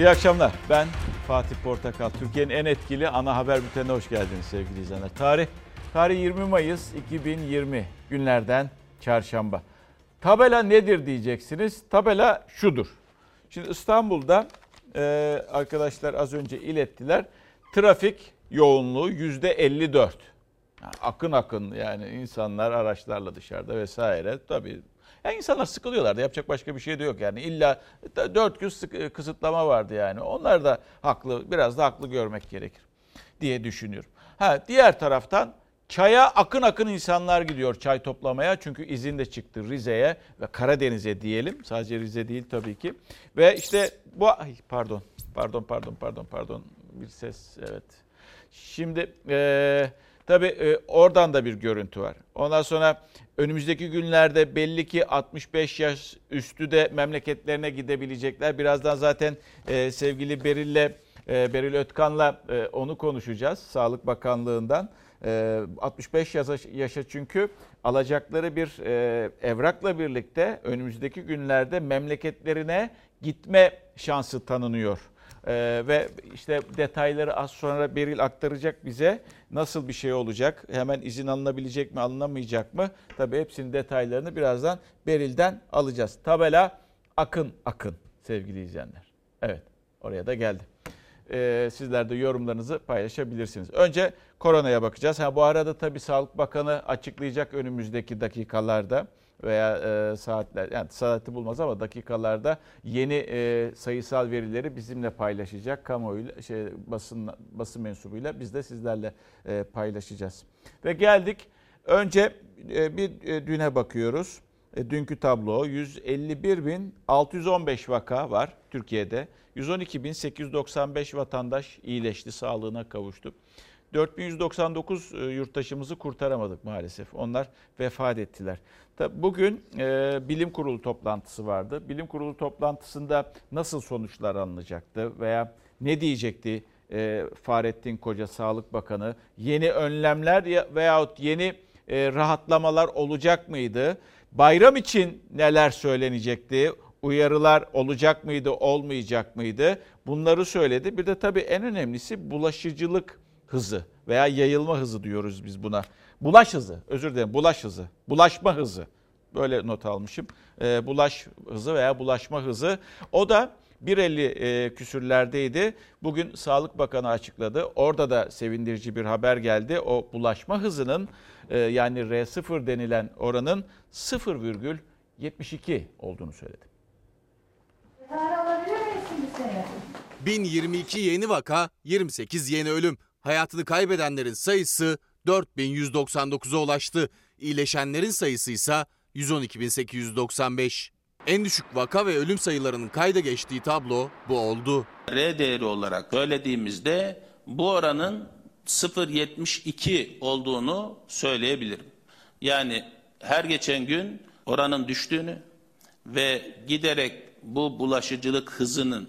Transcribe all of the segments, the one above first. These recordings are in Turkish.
İyi akşamlar. Ben Fatih Portakal. Türkiye'nin en etkili ana haber bültenine hoş geldiniz sevgili izleyenler. Tarih tarih 20 Mayıs 2020 günlerden çarşamba. Tabela nedir diyeceksiniz. Tabela şudur. Şimdi İstanbul'da e, arkadaşlar az önce ilettiler. Trafik yoğunluğu yüzde 54. Yani akın akın yani insanlar araçlarla dışarıda vesaire. Tabii yani insanlar sıkılıyorlar da yapacak başka bir şey de yok yani. illa 4 gün sık- kısıtlama vardı yani. Onlar da haklı, biraz da haklı görmek gerekir diye düşünüyorum. Ha diğer taraftan çaya akın akın insanlar gidiyor çay toplamaya. Çünkü izin de çıktı Rize'ye ve Karadeniz'e diyelim. Sadece Rize değil tabii ki. Ve işte bu ay pardon. Pardon pardon pardon pardon. Bir ses evet. Şimdi eee Tabii e, oradan da bir görüntü var. Ondan sonra önümüzdeki günlerde belli ki 65 yaş üstü de memleketlerine gidebilecekler. Birazdan zaten e, sevgili Beril'le e, Beril Ötkan'la e, onu konuşacağız Sağlık Bakanlığı'ndan. E, 65 yaşa, yaşa çünkü alacakları bir e, evrakla birlikte önümüzdeki günlerde memleketlerine gitme şansı tanınıyor. Ee, ve işte detayları az sonra Beril aktaracak bize. Nasıl bir şey olacak? Hemen izin alınabilecek mi, alınamayacak mı? Tabii hepsinin detaylarını birazdan Beril'den alacağız. Tabela akın akın sevgili izleyenler. Evet oraya da geldi. Ee, sizler de yorumlarınızı paylaşabilirsiniz. Önce koronaya bakacağız. Ha, bu arada tabii Sağlık Bakanı açıklayacak önümüzdeki dakikalarda veya e, saatler yani saati bulmaz ama dakikalarda yeni e, sayısal verileri bizimle paylaşacak kamuoyuyla şey basın basın mensubuyla biz de sizlerle e, paylaşacağız. Ve geldik önce e, bir e, düne bakıyoruz. E, dünkü tablo 151.615 vaka var Türkiye'de. 112.895 vatandaş iyileşti, sağlığına kavuştu. 4199 e, yurttaşımızı kurtaramadık maalesef. Onlar vefat ettiler. Bugün e, bilim kurulu toplantısı vardı. Bilim kurulu toplantısında nasıl sonuçlar alınacaktı veya ne diyecekti e, Fahrettin Koca Sağlık Bakanı? Yeni önlemler ya- veyahut yeni e, rahatlamalar olacak mıydı? Bayram için neler söylenecekti? Uyarılar olacak mıydı, olmayacak mıydı? Bunları söyledi. Bir de tabii en önemlisi bulaşıcılık hızı veya yayılma hızı diyoruz biz buna. Bulaş hızı, özür dilerim bulaş hızı, bulaşma hızı. Böyle not almışım. Ee, bulaş hızı veya bulaşma hızı. O da 1.50 e, küsürlerdeydi. Bugün Sağlık Bakanı açıkladı. Orada da sevindirici bir haber geldi. O bulaşma hızının e, yani R0 denilen oranın 0,72 olduğunu söyledi. Tarih alabilir miyiz şimdi seni? 1022 yeni vaka, 28 yeni ölüm. Hayatını kaybedenlerin sayısı 4199'a ulaştı. İyileşenlerin sayısı ise 112.895. En düşük vaka ve ölüm sayılarının kayda geçtiği tablo bu oldu. R değeri olarak söylediğimizde bu oranın 0.72 olduğunu söyleyebilirim. Yani her geçen gün oranın düştüğünü ve giderek bu bulaşıcılık hızının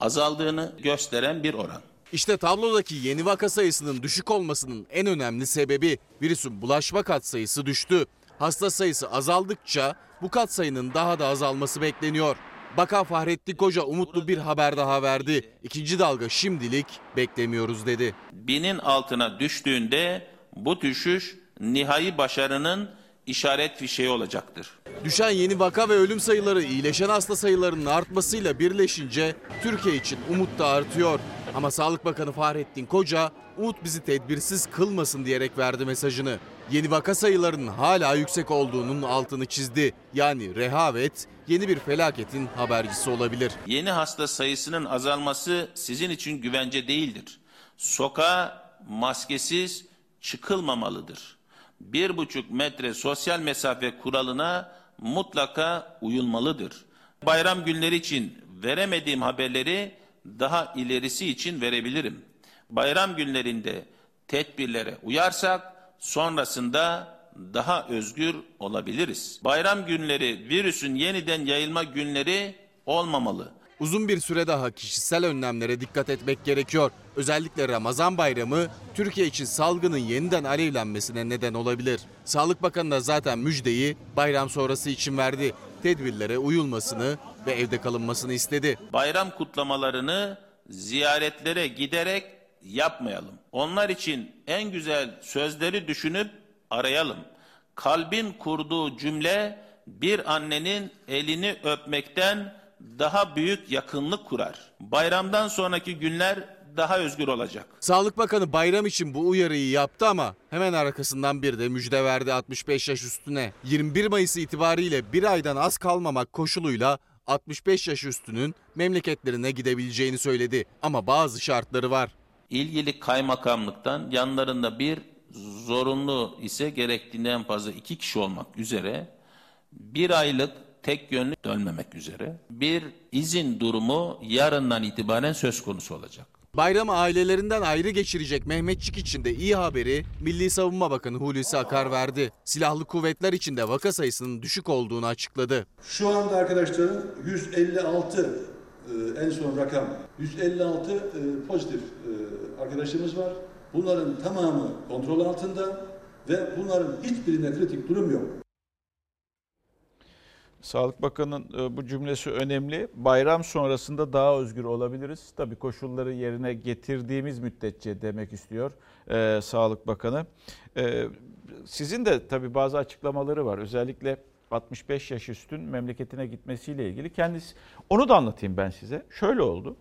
azaldığını gösteren bir oran. İşte tablodaki yeni vaka sayısının düşük olmasının en önemli sebebi virüsün bulaşma katsayısı düştü. Hasta sayısı azaldıkça bu katsayının daha da azalması bekleniyor. Bakan Fahrettin Koca umutlu bir haber daha verdi. İkinci dalga şimdilik beklemiyoruz dedi. Binin altına düştüğünde bu düşüş nihai başarının işaret fişeği olacaktır. Düşen yeni vaka ve ölüm sayıları iyileşen hasta sayılarının artmasıyla birleşince Türkiye için umut da artıyor. Ama Sağlık Bakanı Fahrettin Koca umut bizi tedbirsiz kılmasın diyerek verdi mesajını. Yeni vaka sayılarının hala yüksek olduğunun altını çizdi. Yani rehavet yeni bir felaketin habercisi olabilir. Yeni hasta sayısının azalması sizin için güvence değildir. Sokağa maskesiz çıkılmamalıdır. Bir buçuk metre sosyal mesafe kuralına mutlaka uyulmalıdır. Bayram günleri için veremediğim haberleri daha ilerisi için verebilirim. Bayram günlerinde tedbirlere uyarsak sonrasında daha özgür olabiliriz. Bayram günleri virüsün yeniden yayılma günleri olmamalı. Uzun bir süre daha kişisel önlemlere dikkat etmek gerekiyor. Özellikle Ramazan bayramı Türkiye için salgının yeniden alevlenmesine neden olabilir. Sağlık Bakanı da zaten müjdeyi bayram sonrası için verdi. Tedbirlere uyulmasını ve evde kalınmasını istedi. bayram kutlamalarını ziyaretlere giderek yapmayalım. Onlar için en güzel sözleri düşünüp arayalım. Kalbin kurduğu cümle bir annenin elini öpmekten daha büyük yakınlık kurar. Bayramdan sonraki günler daha özgür olacak. Sağlık Bakanı bayram için bu uyarıyı yaptı ama hemen arkasından bir de müjde verdi 65 yaş üstüne. 21 Mayıs itibariyle bir aydan az kalmamak koşuluyla 65 yaş üstünün memleketlerine gidebileceğini söyledi. Ama bazı şartları var. ilgili kaymakamlıktan yanlarında bir zorunlu ise gerektiğinden fazla iki kişi olmak üzere bir aylık tek yönlü dönmemek üzere bir izin durumu yarından itibaren söz konusu olacak. Bayramı ailelerinden ayrı geçirecek Mehmetçik için de iyi haberi Milli Savunma Bakanı Hulusi Akar verdi. Silahlı kuvvetler içinde vaka sayısının düşük olduğunu açıkladı. Şu anda arkadaşların 156 e, en son rakam 156 e, pozitif e, arkadaşımız var. Bunların tamamı kontrol altında ve bunların hiçbirinde kritik durum yok. Sağlık Bakanı'nın e, bu cümlesi önemli. Bayram sonrasında daha özgür olabiliriz. Tabii koşulları yerine getirdiğimiz müddetçe demek istiyor e, Sağlık Bakanı. E, sizin de tabii bazı açıklamaları var. Özellikle 65 yaş üstün memleketine gitmesiyle ilgili. Kendisi onu da anlatayım ben size. Şöyle oldu.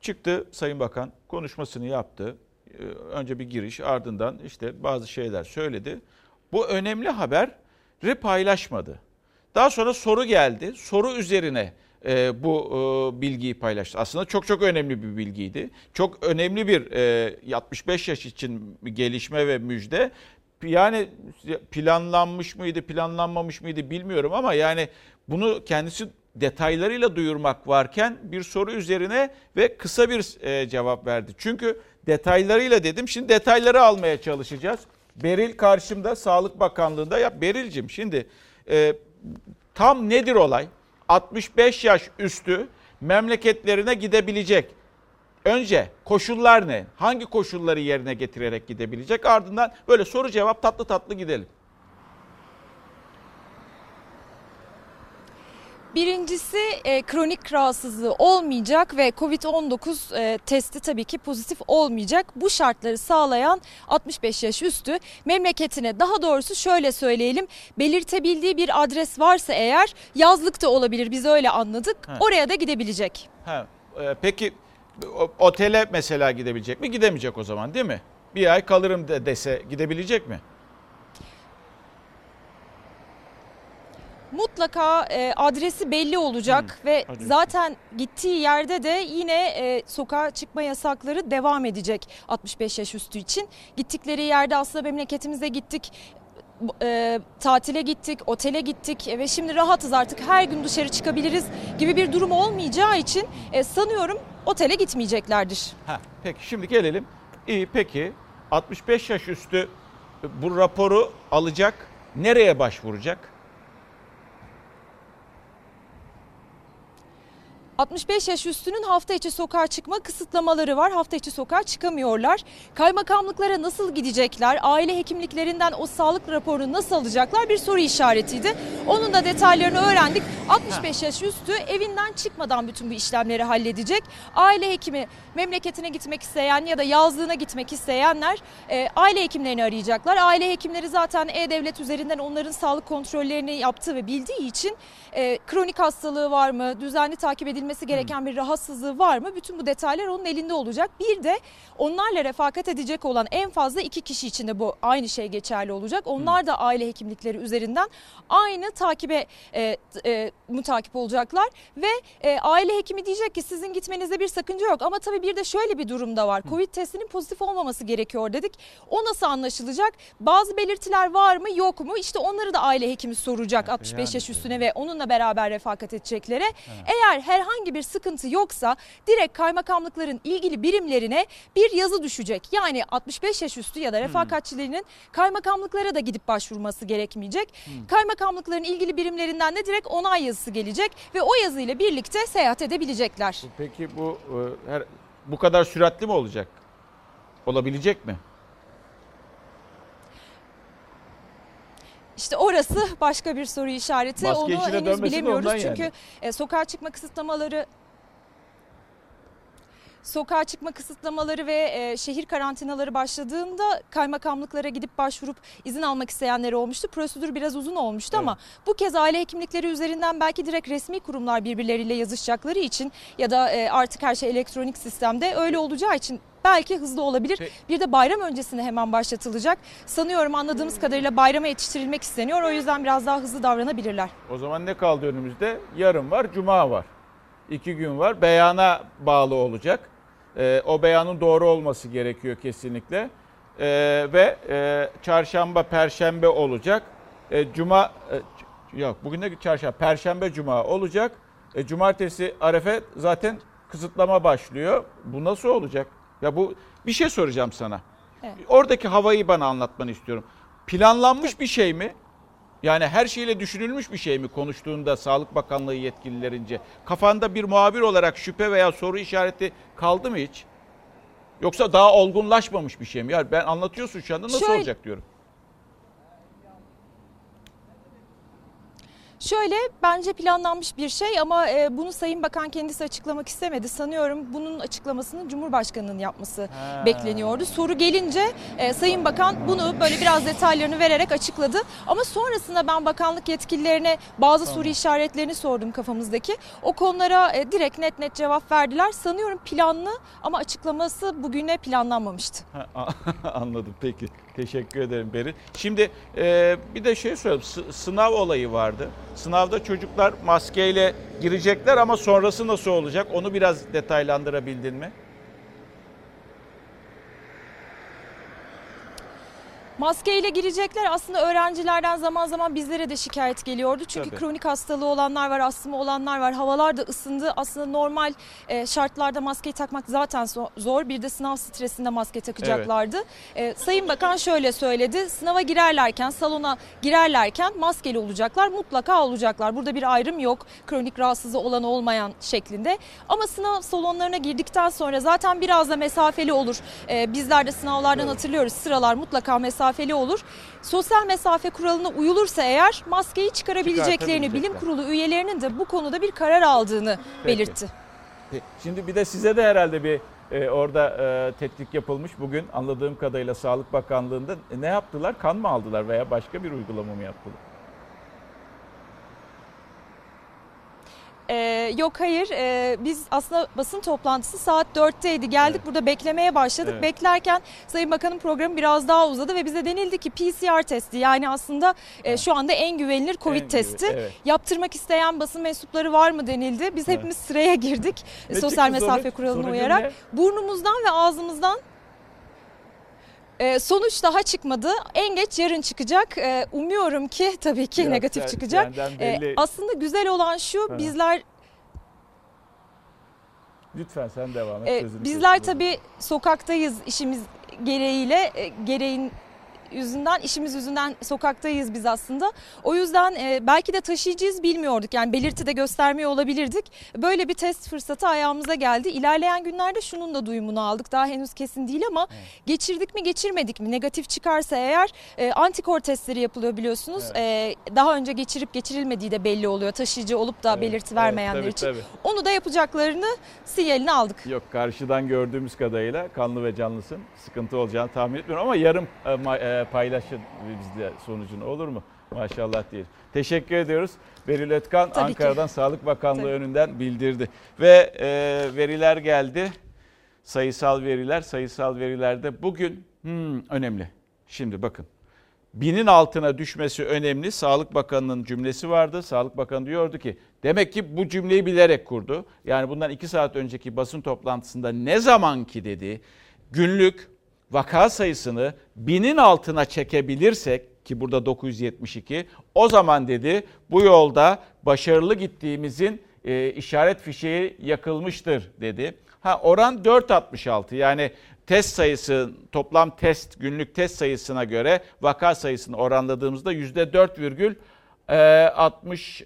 Çıktı Sayın Bakan konuşmasını yaptı. Ee, Önce bir giriş ardından işte bazı şeyler söyledi. Bu önemli haberi paylaşmadı. Daha sonra soru geldi. Soru üzerine e, bu e, bilgiyi paylaştı. Aslında çok çok önemli bir bilgiydi. Çok önemli bir e, 65 yaş için gelişme ve müjde. Yani planlanmış mıydı, planlanmamış mıydı bilmiyorum ama yani bunu kendisi detaylarıyla duyurmak varken bir soru üzerine ve kısa bir e, cevap verdi. Çünkü detaylarıyla dedim. Şimdi detayları almaya çalışacağız. Beril karşımda Sağlık Bakanlığı'nda. Ya Beril'cim şimdi e, tam nedir olay? 65 yaş üstü memleketlerine gidebilecek. Önce koşullar ne? Hangi koşulları yerine getirerek gidebilecek? Ardından böyle soru cevap tatlı tatlı gidelim. Birincisi e, kronik rahatsızlığı olmayacak ve COVID-19 e, testi tabii ki pozitif olmayacak. Bu şartları sağlayan 65 yaş üstü memleketine daha doğrusu şöyle söyleyelim belirtebildiği bir adres varsa eğer yazlıkta olabilir biz öyle anladık. Ha. Oraya da gidebilecek. Ha, e, peki o- otele mesela gidebilecek mi? Gidemeyecek o zaman değil mi? Bir ay kalırım de dese gidebilecek mi? Mutlaka e, adresi belli olacak ve adresi. zaten gittiği yerde de yine e, sokağa çıkma yasakları devam edecek 65 yaş üstü için. Gittikleri yerde aslında memleketimize gittik. e, tatile gittik, otele gittik ve şimdi rahatız artık her gün dışarı çıkabiliriz gibi bir durum olmayacağı için e, sanıyorum otele gitmeyeceklerdir. Ha, peki şimdi gelelim. İyi peki 65 yaş üstü bu raporu alacak. Nereye başvuracak? 65 yaş üstünün hafta içi sokağa çıkma kısıtlamaları var. Hafta içi sokağa çıkamıyorlar. Kaymakamlıklara nasıl gidecekler? Aile hekimliklerinden o sağlık raporunu nasıl alacaklar? Bir soru işaretiydi. Onun da detaylarını öğrendik. 65 yaş üstü evinden çıkmadan bütün bu işlemleri halledecek. Aile hekimi memleketine gitmek isteyen ya da yazlığına gitmek isteyenler e, aile hekimlerini arayacaklar. Aile hekimleri zaten E-Devlet üzerinden onların sağlık kontrollerini yaptığı ve bildiği için e, kronik hastalığı var mı, düzenli takip edilmesi gereken bir rahatsızlığı var mı? Bütün bu detaylar onun elinde olacak. Bir de onlarla refakat edecek olan en fazla iki kişi için de bu aynı şey geçerli olacak. Onlar da aile hekimlikleri üzerinden aynı takibe e, e, mutakip olacaklar ve e, aile hekimi diyecek ki sizin gitmenizde bir sakınca yok ama tabii bir de şöyle bir durum da var. Covid testinin pozitif olmaması gerekiyor dedik. O nasıl anlaşılacak? Bazı belirtiler var mı yok mu? İşte onları da aile hekimi soracak 65 yani. yaş üstüne ve onunla beraber refakat edeceklere. Eğer herhangi bir sıkıntı yoksa direkt kaymakamlıkların ilgili birimlerine bir yazı düşecek. Yani 65 yaş üstü ya da refakatçilerinin kaymakamlıklara da gidip başvurması gerekmeyecek. Kaymakamlıkların ilgili birimlerinden de direkt onay yazısı gelecek ve o yazıyla birlikte seyahat edebilecekler. Peki bu e, her bu kadar süratli mi olacak? Olabilecek mi? İşte orası başka bir soru işareti. Maske Onu henüz bilemiyoruz. Çünkü yani. e, sokağa çıkma kısıtlamaları sokağa çıkma kısıtlamaları ve e, şehir karantinaları başladığında kaymakamlıklara gidip başvurup izin almak isteyenler olmuştu. Prosedür biraz uzun olmuştu Evet. ama bu kez aile hekimlikleri üzerinden belki direkt resmi kurumlar birbirleriyle yazışacakları için ya da e, artık her şey elektronik sistemde öyle olacağı için belki hızlı olabilir. Pe- Bir de bayram öncesinde hemen başlatılacak. Sanıyorum anladığımız kadarıyla bayrama yetiştirilmek isteniyor. O yüzden biraz daha hızlı davranabilirler. O zaman ne kaldı önümüzde? Yarın var, cuma var. İki gün var. Beyana bağlı olacak. Ee, o beyanın doğru olması gerekiyor kesinlikle. Ee, ve e, çarşamba, perşembe olacak. E, cuma, e, yok bugün de çarşamba, perşembe, cuma olacak. E, cumartesi arefe zaten kısıtlama başlıyor. Bu nasıl olacak? Ya bu bir şey soracağım sana. Evet. Oradaki havayı bana anlatmanı istiyorum. Planlanmış bir şey mi? Yani her şeyle düşünülmüş bir şey mi konuştuğunda Sağlık Bakanlığı yetkililerince? Kafanda bir muhabir olarak şüphe veya soru işareti kaldı mı hiç? Yoksa daha olgunlaşmamış bir şey mi? Yani ben anlatıyorsun şu anda nasıl Şöyle- olacak diyorum. Şöyle bence planlanmış bir şey ama e, bunu Sayın Bakan kendisi açıklamak istemedi. Sanıyorum bunun açıklamasını Cumhurbaşkanı'nın yapması Ha. bekleniyordu. Soru gelince e, Sayın Bakan bunu böyle biraz detaylarını vererek açıkladı. Ama sonrasında ben bakanlık yetkililerine bazı soru işaretlerini sordum kafamızdaki. O konulara e, direkt net net cevap verdiler. Sanıyorum planlı ama açıklaması bugüne planlanmamıştı. Ha, Anladım peki. Teşekkür ederim Beril. Şimdi e, bir de şey söyleyeyim. S- sınav olayı vardı. Sınavda çocuklar maskeyle girecekler ama sonrası nasıl olacak? Onu biraz detaylandırabildin mi? Maskeyle girecekler aslında öğrencilerden zaman zaman bizlere de şikayet geliyordu. Çünkü Tabii. kronik hastalığı olanlar var, astımı olanlar var. Havalar da ısındı. Aslında normal e, şartlarda maskeyi takmak zaten zor. Bir de sınav stresinde maske takacaklardı. E, Sayın Bakan şöyle söyledi. Sınava girerlerken, salona girerlerken maskeli olacaklar. Mutlaka olacaklar. Burada bir ayrım yok. Kronik rahatsızlığı olan olmayan şeklinde. Ama sınav salonlarına girdikten sonra zaten biraz da mesafeli olur. E, bizler de sınavlardan Evet. hatırlıyoruz. Sıralar mutlaka mesafeli olur. Sosyal mesafe kuralına uyulursa eğer maskeyi çıkarabileceklerini bilim kurulu üyelerinin de bu konuda bir karar aldığını Peki. belirtti. Şimdi bir de size de herhalde bir e, orada e, tetkik yapılmış. Bugün anladığım kadarıyla Sağlık Bakanlığı'nda ne yaptılar? Kan mı aldılar veya başka bir uygulama mı yaptılar? Ee, yok hayır Ee, biz aslında basın toplantısı saat 4'teydi geldik Evet. burada beklemeye başladık Evet. beklerken Sayın Bakan'ın programı biraz daha uzadı ve bize denildi ki PCR testi yani aslında e, şu anda en güvenilir Covid En testi güven- evet. yaptırmak isteyen basın mensupları var mı denildi biz Evet. hepimiz sıraya girdik sosyal mesafe sonuç? kuralına Sonucun uyarak ne? burnumuzdan ve ağzımızdan ee, sonuç daha çıkmadı. En geç yarın çıkacak. Ee, umuyorum ki tabii ki Yok, negatif sen- çıkacak. Ee, belli. aslında güzel olan şu Ha. bizler Lütfen sen devam et. e, sözünü bizler tabii sokaktayız işimiz gereğiyle e, gereğin yüzünden işimiz yüzünden sokaktayız biz aslında. O yüzden e, belki de taşıyıcıyız bilmiyorduk. Yani belirti de göstermiyor olabilirdik. Böyle bir test fırsatı ayağımıza geldi. İlerleyen günlerde şunun da duyumunu aldık. Daha henüz kesin değil ama geçirdik mi geçirmedik mi? Negatif çıkarsa eğer e, antikor testleri yapılıyor biliyorsunuz. E, daha önce geçirip geçirilmediği de belli oluyor. Taşıyıcı olup da Evet, belirti evet, vermeyenler tabii, için. tabii. Onu da yapacaklarını sinyalini aldık. Yok karşıdan gördüğümüz kadarıyla kanlı ve canlısın. Sıkıntı olacağını tahmin etmiyorum ama yarın e, e, paylaşın bizle sonucunu olur mu? Maşallah diyelim. Teşekkür ediyoruz. Beril Ötkan Tabii ki. Ankara'dan Sağlık Bakanlığı Tabii. önünden bildirdi. Ve e, veriler geldi. Sayısal veriler, sayısal verilerde bugün hmm, önemli. Şimdi bakın. Binin altına düşmesi önemli. Sağlık Bakanı'nın cümlesi vardı. Sağlık Bakanı diyordu ki demek ki bu cümleyi bilerek kurdu. Yani bundan iki saat önceki basın toplantısında ne zaman ki dedi günlük vaka sayısını binin altına çekebilirsek ki burada 972 o zaman dedi bu yolda başarılı gittiğimizin e, işaret fişeği yakılmıştır dedi. Ha oran 4.66 yani test sayısı toplam test günlük test sayısına göre vaka sayısını oranladığımızda %4,66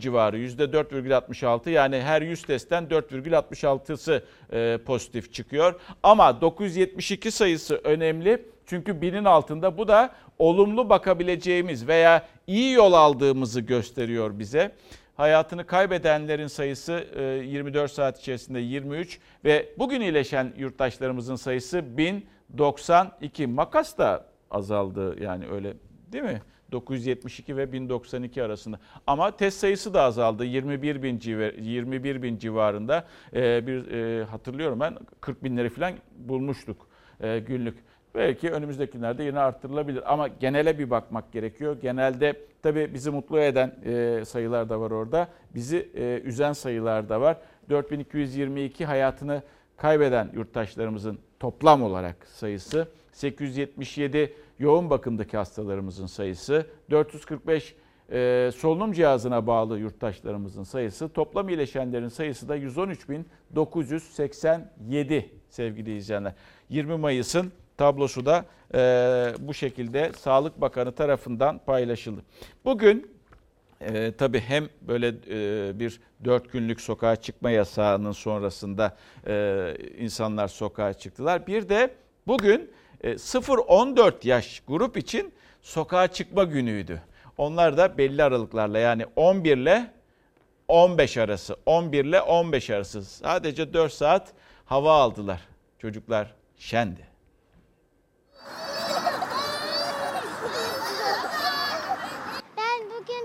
civarı %4,66 yani her 100 testten 4,66'sı e, pozitif çıkıyor. Ama 972 sayısı önemli. Çünkü binin altında bu da olumlu bakabileceğimiz veya iyi yol aldığımızı gösteriyor bize. Hayatını kaybedenlerin sayısı 24 e, saat içerisinde 23 ve bugün iyileşen yurttaşlarımızın sayısı 1092. Makas da azaldı yani öyle değil mi? 972 ve 1092 arasında. Ama test sayısı da azaldı. 21 bin, civar, 21 bin civarında. Ee, bir e, hatırlıyorum ben 40 binleri falan bulmuştuk e, günlük. Belki önümüzdeki günlerde yine arttırılabilir ama genele bir bakmak gerekiyor. Genelde tabii bizi mutlu eden e, sayılar da var orada. Bizi e, üzen sayılar da var. 4222 hayatını kaybeden yurttaşlarımızın toplam olarak sayısı. 877 yoğun bakımdaki hastalarımızın sayısı. 445 e, solunum cihazına bağlı yurttaşlarımızın sayısı. Toplam iyileşenlerin sayısı da 113.987 sevgili izleyenler. 20 Mayıs'ın tablosu da e, bu şekilde Sağlık Bakanı tarafından paylaşıldı. Bugün e, tabii hem böyle e, bir dört günlük sokağa çıkma yasağının sonrasında e, insanlar sokağa çıktılar. Bir de bugün 0-14 yaş grup için sokağa çıkma günüydü. Onlar da belli aralıklarla yani 11 ile 15 arası, 11 ile 15 arası sadece 4 saat hava aldılar. Çocuklar şendi.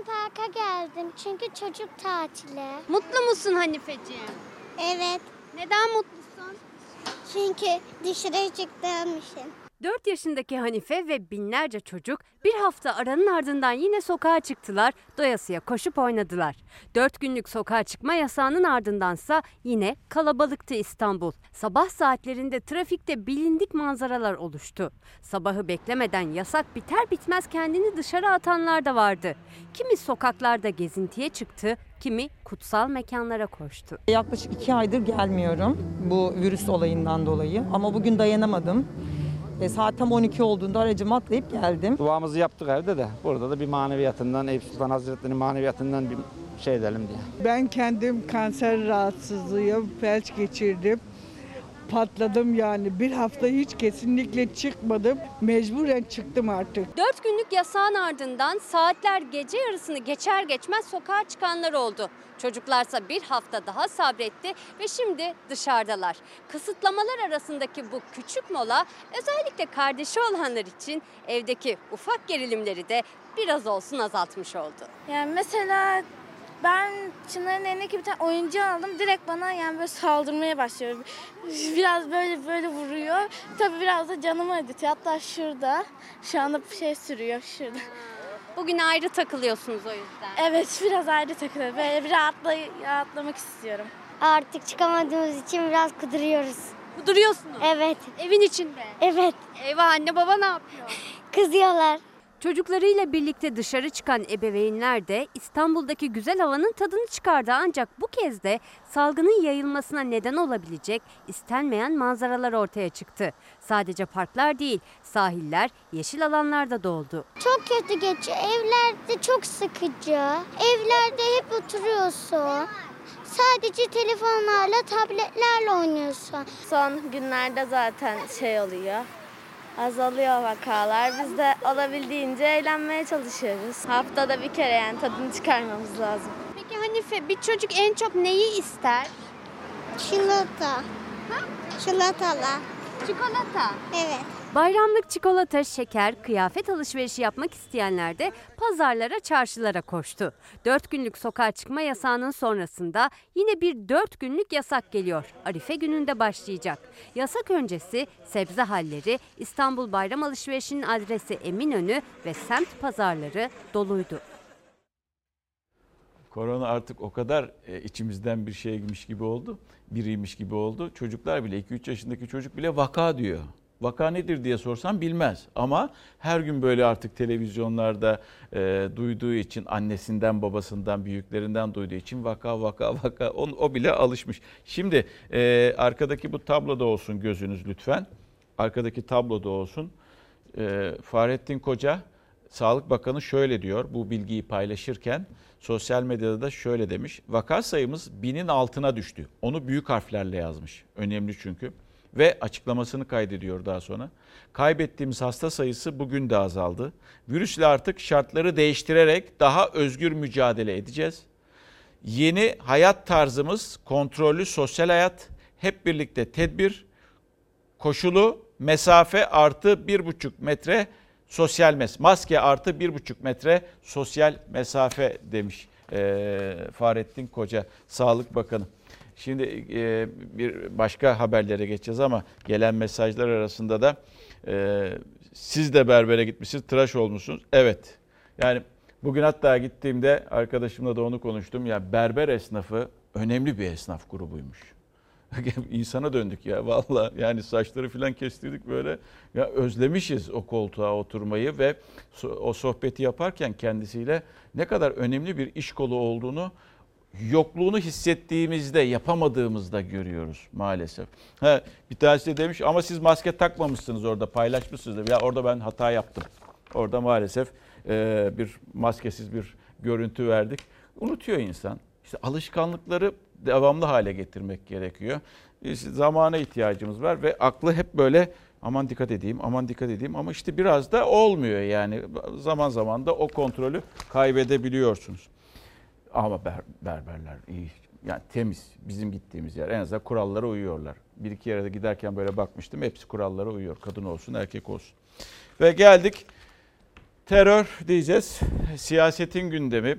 parka geldim çünkü çocuk tatili. Mutlu musun Hanifeciğim? Evet. Neden mutlusun? Çünkü dışarı çıktığım için. 4 yaşındaki Hanife ve binlerce çocuk bir hafta aranın ardından yine sokağa çıktılar, doyasıya koşup oynadılar. 4 günlük sokağa çıkma yasağının ardındansa yine kalabalıktı İstanbul. Sabah saatlerinde trafikte bilindik manzaralar oluştu. Sabahı beklemeden yasak biter bitmez kendini dışarı atanlar da vardı. Kimi sokaklarda gezintiye çıktı, kimi kutsal mekanlara koştu. Yaklaşık iki aydır gelmiyorum bu virüs olayından dolayı ama bugün dayanamadım. E, saat tam 12 olduğunda aracımı atlayıp geldim. Duamızı yaptık evde de. Burada da bir maneviyatından, Eyüp Sultan Hazretleri'nin maneviyatından bir şey edelim diye. Ben kendim kanser rahatsızlığım, felç geçirdim. Patladım yani. Bir hafta hiç kesinlikle çıkmadım. Mecburen çıktım artık. Dört günlük yasağın ardından saatler gece yarısını geçer geçmez sokağa çıkanlar oldu. Çocuklarsa bir hafta daha sabretti ve şimdi dışarıdalar. Kısıtlamalar arasındaki bu küçük mola özellikle kardeşi olanlar için evdeki ufak gerilimleri de biraz olsun azaltmış oldu. Yani mesela ben Çınar'ın elindeki bir tane oyuncu aldım. Direkt bana yani böyle saldırmaya başlıyor. Biraz böyle böyle vuruyor. Tabii biraz da canımı acıtıyor. Hatta şurada. Şu anda bir şey sürüyor şurada. Bugün ayrı takılıyorsunuz o yüzden. Evet biraz ayrı takılıyorum. Böyle bir rahatla, rahatlamak istiyorum. Artık çıkamadığımız için biraz kuduruyoruz. Kuduruyorsunuz? Evet. Evin içinde? Evet. Eyvah anne baba ne yapıyor? Kızıyorlar. Çocuklarıyla birlikte dışarı çıkan ebeveynler de İstanbul'daki güzel havanın tadını çıkardı ancak bu kez de salgının yayılmasına neden olabilecek istenmeyen manzaralar ortaya çıktı. Sadece parklar değil, sahiller, yeşil alanlar da doldu. Çok kötü geçiyor. Evlerde çok sıkıcı. Evlerde hep oturuyorsun. Sadece telefonlarla, tabletlerle oynuyorsun. Son günlerde zaten şey oluyor azalıyor vakalar. Biz de olabildiğince eğlenmeye çalışıyoruz. Haftada bir kere yani tadını çıkarmamız lazım. Peki Hanife bir çocuk en çok neyi ister? Çikolata. Ha? Çikolatalı. Çikolata. Evet. Bayramlık çikolata, şeker, kıyafet alışverişi yapmak isteyenler de pazarlara, çarşılara koştu. Dört günlük sokağa çıkma yasağının sonrasında yine bir dört günlük yasak geliyor. Arife gününde başlayacak. Yasak öncesi sebze halleri, İstanbul Bayram Alışverişi'nin adresi Eminönü ve semt pazarları doluydu. Korona artık o kadar e, içimizden bir şeymiş gibi oldu, biriymiş gibi oldu. Çocuklar bile 2-3 yaşındaki çocuk bile vaka diyor. Vaka nedir diye sorsam bilmez. Ama her gün böyle artık televizyonlarda e, duyduğu için annesinden, babasından, büyüklerinden duyduğu için vaka vaka vaka o, o bile alışmış. Şimdi e, arkadaki bu tabloda olsun gözünüz lütfen. Arkadaki tabloda olsun. E, Fahrettin Koca, Sağlık Bakanı şöyle diyor bu bilgiyi paylaşırken sosyal medyada da şöyle demiş. Vaka sayımız binin altına düştü. Onu büyük harflerle yazmış. Önemli çünkü. Ve açıklamasını kaydediyor daha sonra. Kaybettiğimiz hasta sayısı bugün de azaldı. Virüsle artık şartları değiştirerek daha özgür mücadele edeceğiz. Yeni hayat tarzımız kontrollü sosyal hayat, hep birlikte tedbir, koşulu mesafe artı bir buçuk metre sosyal mes maske artı bir buçuk metre sosyal mesafe demiş e, Fahrettin Koca Sağlık Bakanı. Şimdi e, bir başka haberlere geçeceğiz ama gelen mesajlar arasında da e, siz de berbere gitmişsiniz, tıraş olmuşsunuz. Evet. Yani bugün hatta gittiğimde arkadaşımla da onu konuştum. Ya berber esnafı önemli bir esnaf grubuymuş. insana döndük ya valla yani saçları falan kestirdik böyle ya özlemişiz o koltuğa oturmayı ve o sohbeti yaparken kendisiyle ne kadar önemli bir iş kolu olduğunu yokluğunu hissettiğimizde yapamadığımızda görüyoruz maalesef. Ha, bir tanesi de demiş ama siz maske takmamışsınız orada paylaşmışsınız. Ya orada ben hata yaptım. Orada maalesef e, bir maskesiz bir görüntü verdik. Unutuyor insan. İşte alışkanlıkları devamlı hale getirmek gerekiyor. İşte zamana ihtiyacımız var ve aklı hep böyle aman dikkat edeyim, aman dikkat edeyim ama işte biraz da olmuyor yani. Zaman zaman da o kontrolü kaybedebiliyorsunuz. Ama ber, berberler iyi. Yani temiz. Bizim gittiğimiz yer. En azından kurallara uyuyorlar. Bir iki yere de giderken böyle bakmıştım. Hepsi kurallara uyuyor. Kadın olsun, erkek olsun. Ve geldik terör diyeceğiz. Siyasetin gündemi.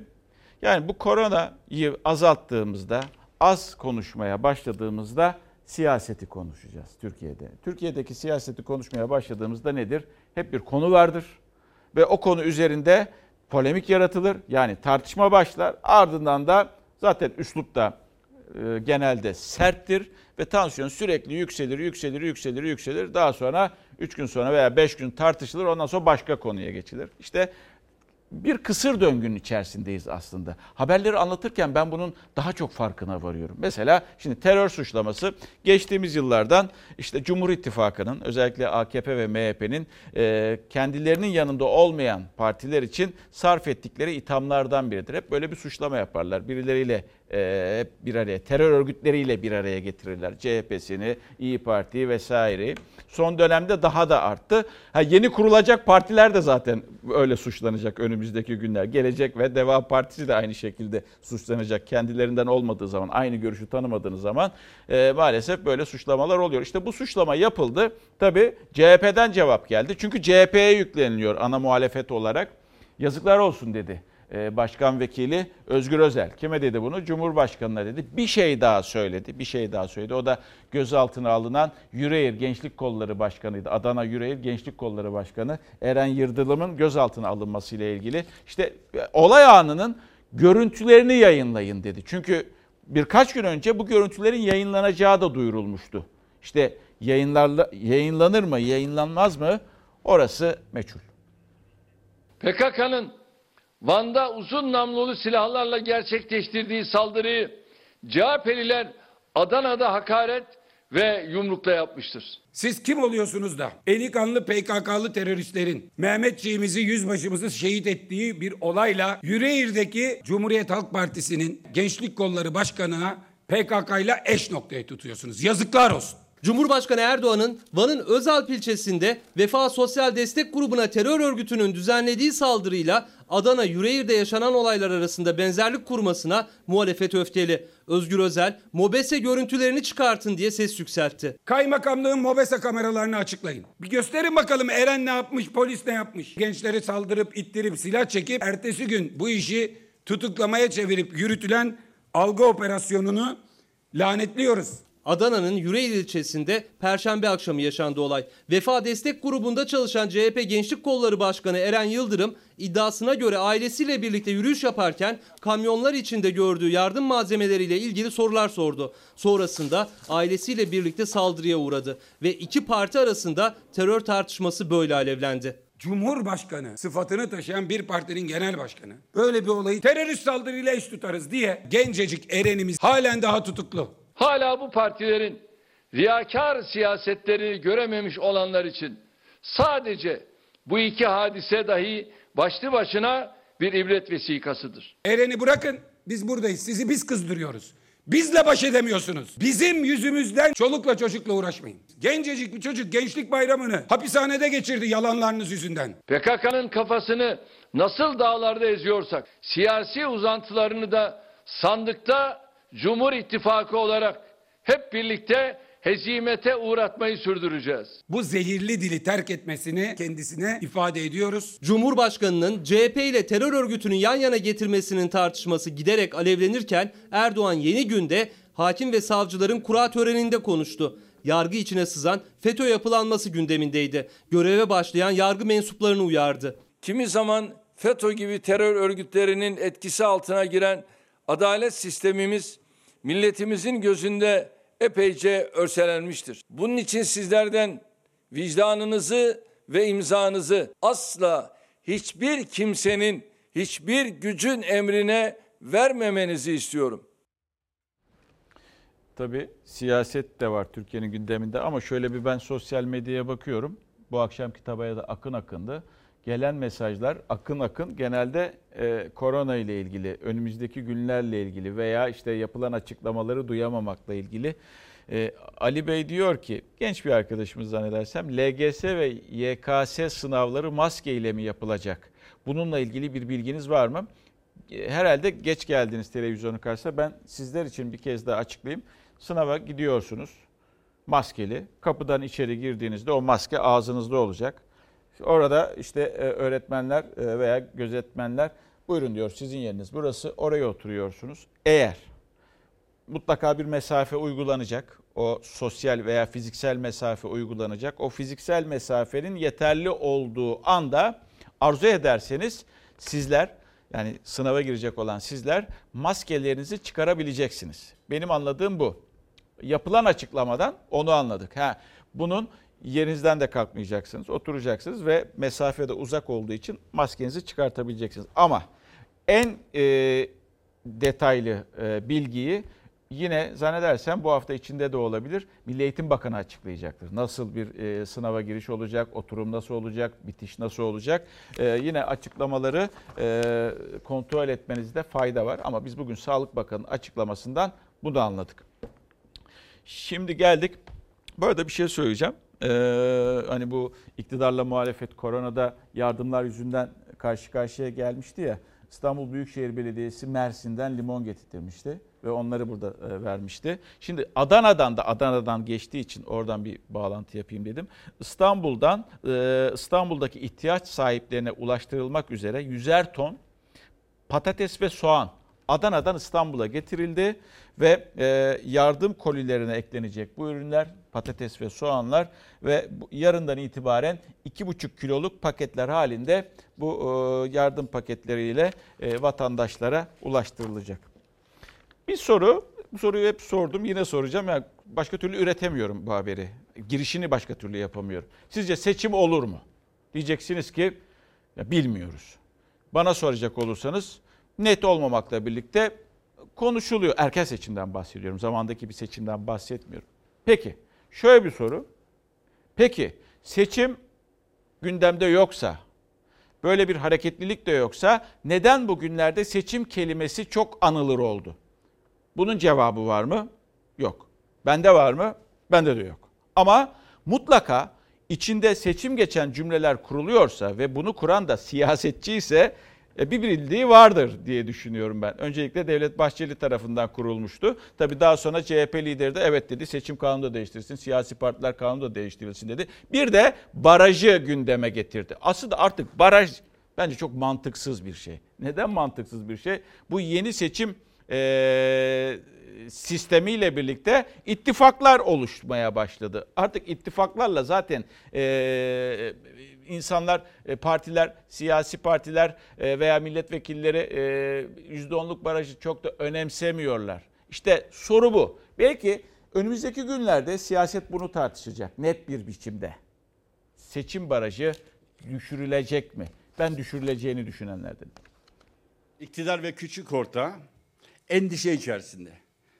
Yani bu koronayı azalttığımızda, az konuşmaya başladığımızda siyaseti konuşacağız Türkiye'de. Türkiye'deki siyaseti konuşmaya başladığımızda nedir? Hep bir konu vardır ve o konu üzerinde polemik yaratılır. Yani tartışma başlar. Ardından da zaten üslup da e, genelde serttir ve tansiyon sürekli yükselir, yükselir, yükselir, yükselir. Daha sonra 3 gün sonra veya 5 gün tartışılır. Ondan sonra başka konuya geçilir. İşte bir kısır döngünün içerisindeyiz aslında. Haberleri anlatırken ben bunun daha çok farkına varıyorum. Mesela şimdi terör suçlaması geçtiğimiz yıllardan işte Cumhur İttifakı'nın özellikle AKP ve MHP'nin e, kendilerinin yanında olmayan partiler için sarf ettikleri ithamlardan biridir. Hep böyle bir suçlama yaparlar. Birileriyle hep bir araya, terör örgütleriyle bir araya getirirler. CHP'sini, İyi Parti vesaire. Son dönemde daha da arttı. Ha, yeni kurulacak partiler de zaten öyle suçlanacak önümüzdeki günler. Gelecek ve Deva Partisi de aynı şekilde suçlanacak. Kendilerinden olmadığı zaman, aynı görüşü tanımadığınız zaman e, maalesef böyle suçlamalar oluyor. İşte bu suçlama yapıldı. Tabii CHP'den cevap geldi. Çünkü CHP'ye yükleniliyor ana muhalefet olarak. Yazıklar olsun dedi Başkan Vekili Özgür Özel. Kime dedi bunu? Cumhurbaşkanına dedi. Bir şey daha söyledi. Bir şey daha söyledi. O da gözaltına alınan Yüreğir Gençlik Kolları Başkanı'ydı. Adana Yüreğir Gençlik Kolları Başkanı Eren Yırdılım'ın gözaltına alınmasıyla ilgili. İşte olay anının görüntülerini yayınlayın dedi. Çünkü birkaç gün önce bu görüntülerin yayınlanacağı da duyurulmuştu. İşte yayınlarla, yayınlanır mı, yayınlanmaz mı? Orası meçhul. PKK'nın Van'da uzun namlulu silahlarla gerçekleştirdiği saldırıyı CHP'liler Adana'da hakaret ve yumrukla yapmıştır. Siz kim oluyorsunuz da eli kanlı PKK'lı teröristlerin Mehmetçiğimizi yüzbaşımızı şehit ettiği bir olayla Yüreğir'deki Cumhuriyet Halk Partisi'nin Gençlik Kolları Başkanı'na PKK ile eş noktaya tutuyorsunuz. Yazıklar olsun. Cumhurbaşkanı Erdoğan'ın Van'ın Özalp ilçesinde Vefa Sosyal Destek Grubu'na terör örgütünün düzenlediği saldırıyla Adana Yüreğir'de yaşanan olaylar arasında benzerlik kurmasına muhalefet öfkeli. Özgür Özel, MOBESE görüntülerini çıkartın diye ses yükseltti. Kaymakamlığın MOBESE kameralarını açıklayın. Bir gösterin bakalım Eren ne yapmış, polis ne yapmış. Gençleri saldırıp, ittirip, silah çekip ertesi gün bu işi tutuklamaya çevirip yürütülen algı operasyonunu lanetliyoruz. Adana'nın Yüreğir ilçesinde perşembe akşamı yaşandı olay. Vefa Destek Grubu'nda çalışan CHP Gençlik Kolları Başkanı Eren Yıldırım iddiasına göre ailesiyle birlikte yürüyüş yaparken kamyonlar içinde gördüğü yardım malzemeleriyle ilgili sorular sordu. Sonrasında ailesiyle birlikte saldırıya uğradı ve iki parti arasında terör tartışması böyle alevlendi. Cumhurbaşkanı sıfatını taşıyan bir partinin genel başkanı böyle bir olayı terörist saldırıyla eş tutarız diye gencecik Eren'imiz halen daha tutuklu. Hala bu partilerin riyakar siyasetleri görememiş olanlar için sadece bu iki hadise dahi başlı başına bir ibret vesikasıdır. Eren'i bırakın biz buradayız sizi biz kızdırıyoruz. Bizle baş edemiyorsunuz. Bizim yüzümüzden çolukla çocukla uğraşmayın. Gencecik bir çocuk gençlik bayramını hapishanede geçirdi yalanlarınız yüzünden. PKK'nın kafasını nasıl dağlarda eziyorsak siyasi uzantılarını da sandıkta Cumhur İttifakı olarak hep birlikte hezimete uğratmayı sürdüreceğiz. Bu zehirli dili terk etmesini kendisine ifade ediyoruz. Cumhurbaşkanının CHP ile terör örgütünün yan yana getirmesinin tartışması giderek alevlenirken Erdoğan yeni günde hakim ve savcıların kura töreninde konuştu. Yargı içine sızan FETÖ yapılanması gündemindeydi. Göreve başlayan yargı mensuplarını uyardı. Kimi zaman FETÖ gibi terör örgütlerinin etkisi altına giren adalet sistemimiz milletimizin gözünde epeyce örselenmiştir. Bunun için sizlerden vicdanınızı ve imzanızı asla hiçbir kimsenin, hiçbir gücün emrine vermemenizi istiyorum. Tabii siyaset de var Türkiye'nin gündeminde ama şöyle bir ben sosyal medyaya bakıyorum. Bu akşamki tabaya da akın akındı. Gelen mesajlar akın akın genelde e, korona ile ilgili, önümüzdeki günlerle ilgili veya işte yapılan açıklamaları duyamamakla ilgili. E, Ali Bey diyor ki, genç bir arkadaşımız zannedersem LGS ve YKS sınavları maske ile mi yapılacak? Bununla ilgili bir bilginiz var mı? E, Herhalde geç geldiniz televizyonun karşısına. Ben sizler için bir kez daha açıklayayım. Sınava gidiyorsunuz maskeli. Kapıdan içeri girdiğinizde o maske ağzınızda olacak. Orada işte e, öğretmenler e, veya gözetmenler buyurun diyor sizin yeriniz burası oraya oturuyorsunuz. Eğer mutlaka bir mesafe uygulanacak. O sosyal veya fiziksel mesafe uygulanacak. O fiziksel mesafenin yeterli olduğu anda arzu ederseniz sizler yani sınava girecek olan sizler maskelerinizi çıkarabileceksiniz. Benim anladığım bu. Yapılan açıklamadan onu anladık. Ha, bunun yerinizden de kalkmayacaksınız. Oturacaksınız ve mesafede uzak olduğu için maskenizi çıkartabileceksiniz. Ama en e, detaylı e, bilgiyi yine zannedersem bu hafta içinde de olabilir. Milli Eğitim Bakanı açıklayacaktır. Nasıl bir e, sınava giriş olacak, oturum nasıl olacak, bitiş nasıl olacak. E, yine açıklamaları e, kontrol etmenizde fayda var. Ama biz bugün Sağlık Bakanı'nın açıklamasından bunu anladık. Şimdi geldik. Bu arada bir şey söyleyeceğim. Ee, hani bu iktidarla muhalefet koronada yardımlar yüzünden karşı karşıya gelmişti ya. İstanbul Büyükşehir Belediyesi Mersin'den limon getirtmişti ve onları burada e, vermişti. Şimdi Adana'dan da Adana'dan geçtiği için oradan bir bağlantı yapayım dedim. İstanbul'dan e, İstanbul'daki ihtiyaç sahiplerine ulaştırılmak üzere yüzer ton patates ve soğan Adana'dan İstanbul'a getirildi ve e, yardım kolilerine eklenecek bu ürünler patates ve soğanlar ve yarından itibaren 2,5 kiloluk paketler halinde bu yardım paketleriyle vatandaşlara ulaştırılacak. Bir soru, bu soruyu hep sordum yine soracağım. Yani başka türlü üretemiyorum bu haberi. Girişini başka türlü yapamıyorum. Sizce seçim olur mu? Diyeceksiniz ki ya bilmiyoruz. Bana soracak olursanız net olmamakla birlikte konuşuluyor. Erken seçimden bahsediyorum. Zamandaki bir seçimden bahsetmiyorum. Peki şöyle bir soru. Peki seçim gündemde yoksa, böyle bir hareketlilik de yoksa neden bugünlerde seçim kelimesi çok anılır oldu? Bunun cevabı var mı? Yok. Bende var mı? Bende de yok. Ama mutlaka içinde seçim geçen cümleler kuruluyorsa ve bunu kuran da siyasetçi ise bir bildiği vardır diye düşünüyorum ben. Öncelikle Devlet Bahçeli tarafından kurulmuştu. Tabii daha sonra CHP lideri de evet dedi seçim kanunu da değiştirilsin, siyasi partiler kanunu da değiştirilsin dedi. Bir de barajı gündeme getirdi. Aslında artık baraj bence çok mantıksız bir şey. Neden mantıksız bir şey? Bu yeni seçim e, sistemiyle birlikte ittifaklar oluşmaya başladı. Artık ittifaklarla zaten e, insanlar, e, partiler, siyasi partiler e, veya milletvekilleri %10'luk barajı çok da önemsemiyorlar. İşte soru bu. Belki önümüzdeki günlerde siyaset bunu tartışacak net bir biçimde. Seçim barajı düşürülecek mi? Ben düşürüleceğini düşünenlerdenim. İktidar ve küçük orta endişe içerisinde.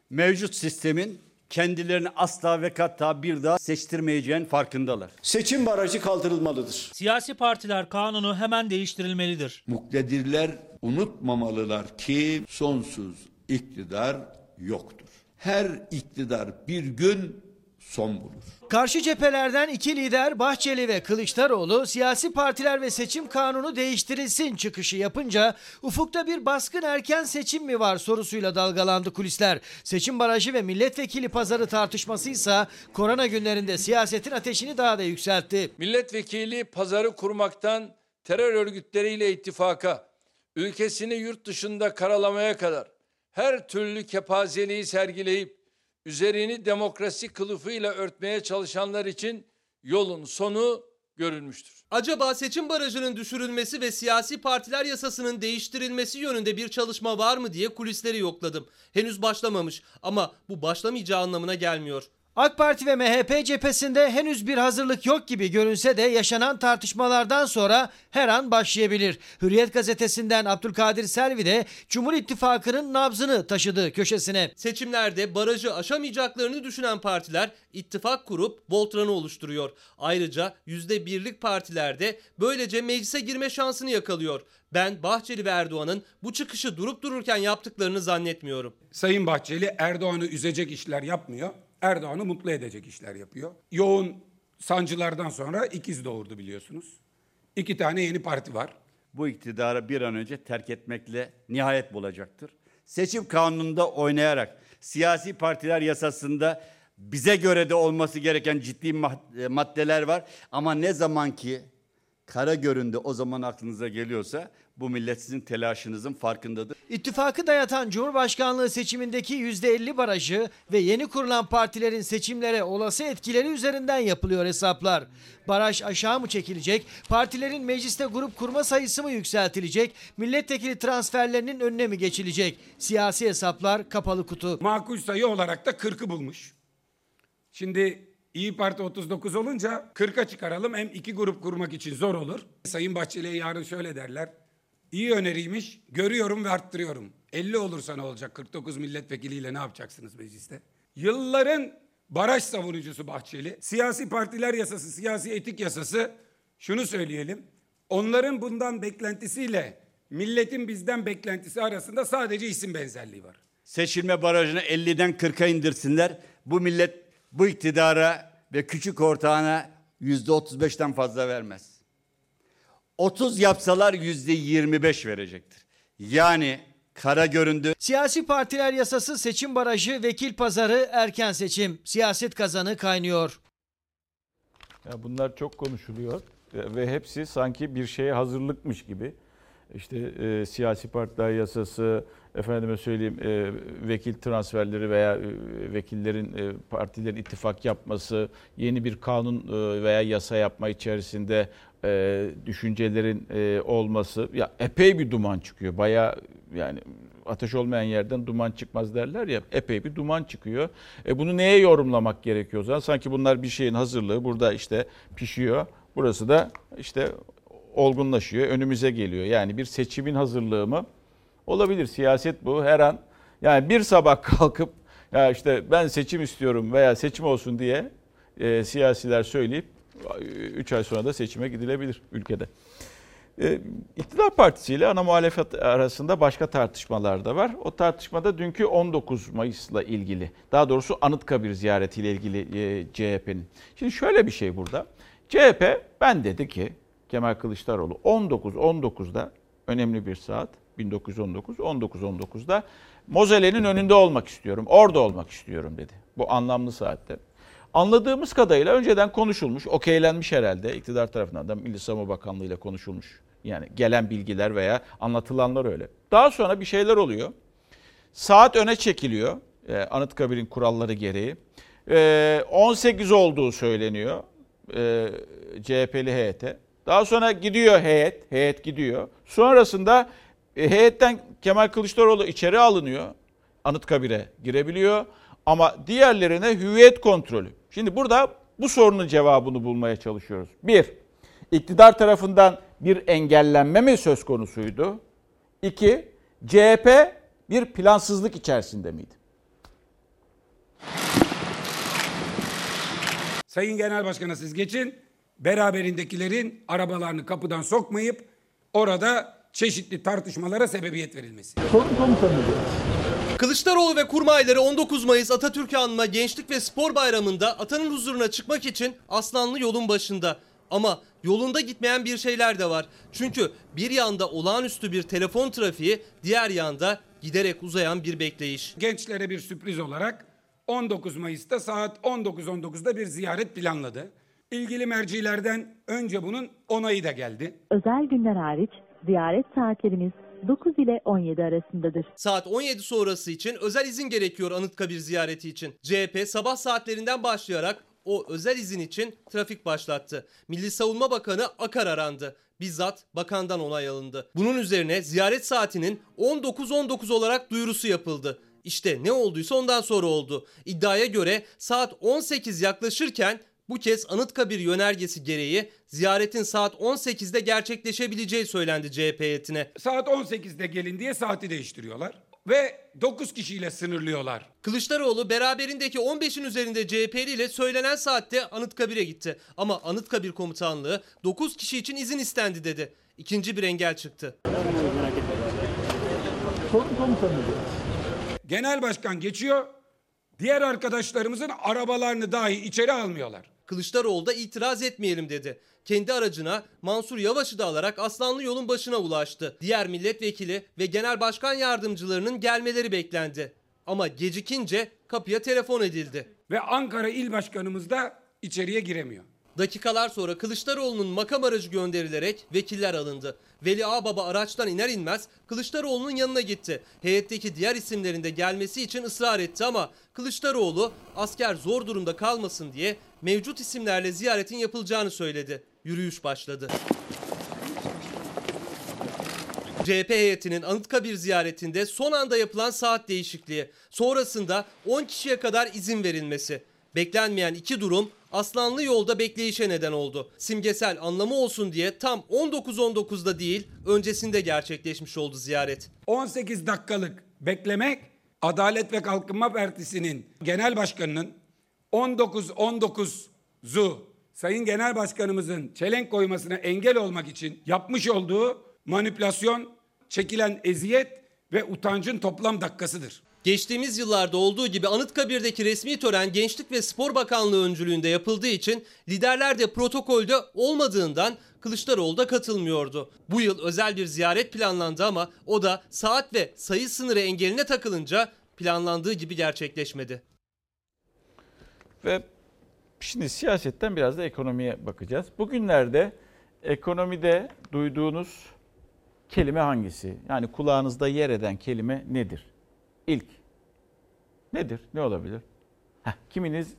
Mevcut sistemin kendilerini asla ve katta bir daha seçtirmeyeceğin farkındalar. Seçim barajı kaldırılmalıdır. Siyasi partiler kanunu hemen değiştirilmelidir. Muktedirler unutmamalılar ki sonsuz iktidar yoktur. Her iktidar bir gün son bulur. Karşı cephelerden iki lider Bahçeli ve Kılıçdaroğlu siyasi partiler ve seçim kanunu değiştirilsin çıkışı yapınca ufukta bir baskın erken seçim mi var sorusuyla dalgalandı kulisler. Seçim barajı ve milletvekili pazarı tartışmasıysa korona günlerinde siyasetin ateşini daha da yükseltti. Milletvekili pazarı kurmaktan terör örgütleriyle ittifaka, ülkesini yurt dışında karalamaya kadar her türlü kepazeliği sergileyip üzerini demokrasi kılıfıyla örtmeye çalışanlar için yolun sonu görülmüştür. Acaba seçim barajının düşürülmesi ve siyasi partiler yasasının değiştirilmesi yönünde bir çalışma var mı diye kulisleri yokladım. Henüz başlamamış ama bu başlamayacağı anlamına gelmiyor. AK Parti ve MHP cephesinde henüz bir hazırlık yok gibi görünse de yaşanan tartışmalardan sonra her an başlayabilir. Hürriyet gazetesinden Abdülkadir Selvi de Cumhur İttifakı'nın nabzını taşıdı köşesine. Seçimlerde barajı aşamayacaklarını düşünen partiler ittifak kurup Voltran'ı oluşturuyor. Ayrıca %1'lik partilerde böylece meclise girme şansını yakalıyor. Ben Bahçeli ve Erdoğan'ın bu çıkışı durup dururken yaptıklarını zannetmiyorum. Sayın Bahçeli Erdoğan'ı üzecek işler yapmıyor. Erdoğan'ı mutlu edecek işler yapıyor. Yoğun sancılardan sonra ikiz doğurdu biliyorsunuz. İki tane yeni parti var. Bu iktidarı bir an önce terk etmekle nihayet bulacaktır. Seçim kanununda oynayarak siyasi partiler yasasında bize göre de olması gereken ciddi mad- maddeler var. Ama ne zaman ki kara göründü o zaman aklınıza geliyorsa bu millet sizin telaşınızın farkındadır. İttifakı dayatan Cumhurbaşkanlığı seçimindeki %50 barajı ve yeni kurulan partilerin seçimlere olası etkileri üzerinden yapılıyor hesaplar. Baraj aşağı mı çekilecek? Partilerin mecliste grup kurma sayısı mı yükseltilecek? Milletvekili transferlerinin önüne mi geçilecek? Siyasi hesaplar kapalı kutu. Makul sayı olarak da 40'ı bulmuş. Şimdi İyi Parti 39 olunca 40'a çıkaralım. Hem iki grup kurmak için zor olur. Sayın Bahçeli'ye yarın şöyle derler. İyi öneriymiş, görüyorum ve arttırıyorum. 50 olursa ne olacak? 49 milletvekiliyle ne yapacaksınız mecliste? Yılların baraj savunucusu Bahçeli. Siyasi partiler yasası, siyasi etik yasası şunu söyleyelim. Onların bundan beklentisiyle milletin bizden beklentisi arasında sadece isim benzerliği var. Seçilme barajını 50'den 40'a indirsinler. Bu millet bu iktidara ve küçük ortağına yüzde 35'ten fazla vermez. 30 yapsalar yüzde 25 verecektir. Yani kara göründü. Siyasi partiler yasası seçim barajı, vekil pazarı, erken seçim. Siyaset kazanı kaynıyor. Ya bunlar çok konuşuluyor ve hepsi sanki bir şeye hazırlıkmış gibi. İşte e, siyasi partiler yasası, efendime söyleyeyim e, vekil transferleri veya e, vekillerin e, partilerin ittifak yapması, yeni bir kanun e, veya yasa yapma içerisinde e, düşüncelerin e, olması ya epey bir duman çıkıyor. Baya yani ateş olmayan yerden duman çıkmaz derler ya epey bir duman çıkıyor. E bunu neye yorumlamak gerekiyor o zaman? Sanki bunlar bir şeyin hazırlığı burada işte pişiyor. Burası da işte olgunlaşıyor, önümüze geliyor. Yani bir seçimin hazırlığı mı? Olabilir. Siyaset bu. Her an yani bir sabah kalkıp ya işte ben seçim istiyorum veya seçim olsun diye e, siyasiler söyleyip 3 ay sonra da seçime gidilebilir ülkede. E, İktidar Partisi ile ana muhalefet arasında başka tartışmalar da var. O tartışmada dünkü 19 Mayıs'la ilgili, daha doğrusu Anıtkabir ziyaretiyle ilgili e, CHP'nin. Şimdi şöyle bir şey burada. CHP ben dedi ki Kemal Kılıçdaroğlu 19-19'da önemli bir saat 1919 19-19'da Mozelle'nin önünde olmak istiyorum. Orada olmak istiyorum dedi. Bu anlamlı saatte. Anladığımız kadarıyla önceden konuşulmuş, okeylenmiş herhalde iktidar tarafından da Milli Savunma Bakanlığı ile konuşulmuş. Yani gelen bilgiler veya anlatılanlar öyle. Daha sonra bir şeyler oluyor. Saat öne çekiliyor. E, Anıtkabir'in kuralları gereği. E, 18 olduğu söyleniyor. E, CHP'li heyete. Daha sonra gidiyor heyet. Heyet gidiyor. Sonrasında e, heyetten Kemal Kılıçdaroğlu içeri alınıyor. Anıtkabir'e girebiliyor. Ama diğerlerine hüviyet kontrolü. Şimdi burada bu sorunun cevabını bulmaya çalışıyoruz. Bir, iktidar tarafından bir engellenme mi söz konusuydu? İki, CHP bir plansızlık içerisinde miydi? Sayın Genel Başkan'a siz geçin. Beraberindekilerin arabalarını kapıdan sokmayıp orada çeşitli tartışmalara sebebiyet verilmesi. Kılıçdaroğlu ve kurmayları 19 Mayıs Atatürk Anma Gençlik ve Spor Bayramı'nda atanın huzuruna çıkmak için Aslanlı yolun başında. Ama yolunda gitmeyen bir şeyler de var. Çünkü bir yanda olağanüstü bir telefon trafiği, diğer yanda giderek uzayan bir bekleyiş. Gençlere bir sürpriz olarak 19 Mayıs'ta saat 19.19'da bir ziyaret planladı. İlgili mercilerden önce bunun onayı da geldi. Özel günler hariç ziyaret saatlerimiz 9 ile 17 arasındadır. Saat 17 sonrası için özel izin gerekiyor Anıtkabir ziyareti için. CHP sabah saatlerinden başlayarak o özel izin için trafik başlattı. Milli Savunma Bakanı Akar arandı. Bizzat bakandan onay alındı. Bunun üzerine ziyaret saatinin 19.19 olarak duyurusu yapıldı. İşte ne olduysa ondan sonra oldu. İddiaya göre saat 18 yaklaşırken bu kez Anıtkabir yönergesi gereği ziyaretin saat 18'de gerçekleşebileceği söylendi CHP heyetine. Saat 18'de gelin diye saati değiştiriyorlar ve 9 kişiyle sınırlıyorlar. Kılıçdaroğlu beraberindeki 15'in üzerinde CHP'li ile söylenen saatte Anıtkabir'e gitti. Ama Anıtkabir komutanlığı 9 kişi için izin istendi dedi. İkinci bir engel çıktı. Genel başkan geçiyor. Diğer arkadaşlarımızın arabalarını dahi içeri almıyorlar. Kılıçdaroğlu da itiraz etmeyelim dedi. Kendi aracına Mansur Yavaş'ı da alarak Aslanlı yolun başına ulaştı. Diğer milletvekili ve genel başkan yardımcılarının gelmeleri beklendi. Ama gecikince kapıya telefon edildi. Ve Ankara İl Başkanımız da içeriye giremiyor. Dakikalar sonra Kılıçdaroğlu'nun makam aracı gönderilerek vekiller alındı. Veli Ağbaba araçtan iner inmez Kılıçdaroğlu'nun yanına gitti. Heyetteki diğer isimlerin de gelmesi için ısrar etti ama Kılıçdaroğlu asker zor durumda kalmasın diye mevcut isimlerle ziyaretin yapılacağını söyledi. Yürüyüş başladı. CHP heyetinin Anıtkabir ziyaretinde son anda yapılan saat değişikliği, sonrasında 10 kişiye kadar izin verilmesi. Beklenmeyen iki durum Aslanlı yolda bekleyişe neden oldu. Simgesel anlamı olsun diye tam 19.19'da değil öncesinde gerçekleşmiş oldu ziyaret. 18 dakikalık beklemek Adalet ve Kalkınma Partisi'nin genel başkanının 19-19'u Sayın Genel Başkanımızın çelenk koymasına engel olmak için yapmış olduğu manipülasyon, çekilen eziyet ve utancın toplam dakikasıdır. Geçtiğimiz yıllarda olduğu gibi Anıtkabir'deki resmi tören Gençlik ve Spor Bakanlığı öncülüğünde yapıldığı için liderler de protokolde olmadığından Kılıçdaroğlu da katılmıyordu. Bu yıl özel bir ziyaret planlandı ama o da saat ve sayı sınırı engeline takılınca planlandığı gibi gerçekleşmedi. Ve şimdi siyasetten biraz da ekonomiye bakacağız. Bugünlerde ekonomide duyduğunuz kelime hangisi? Yani kulağınızda yer eden kelime nedir? İlk. Nedir? Ne olabilir? Heh, kiminiz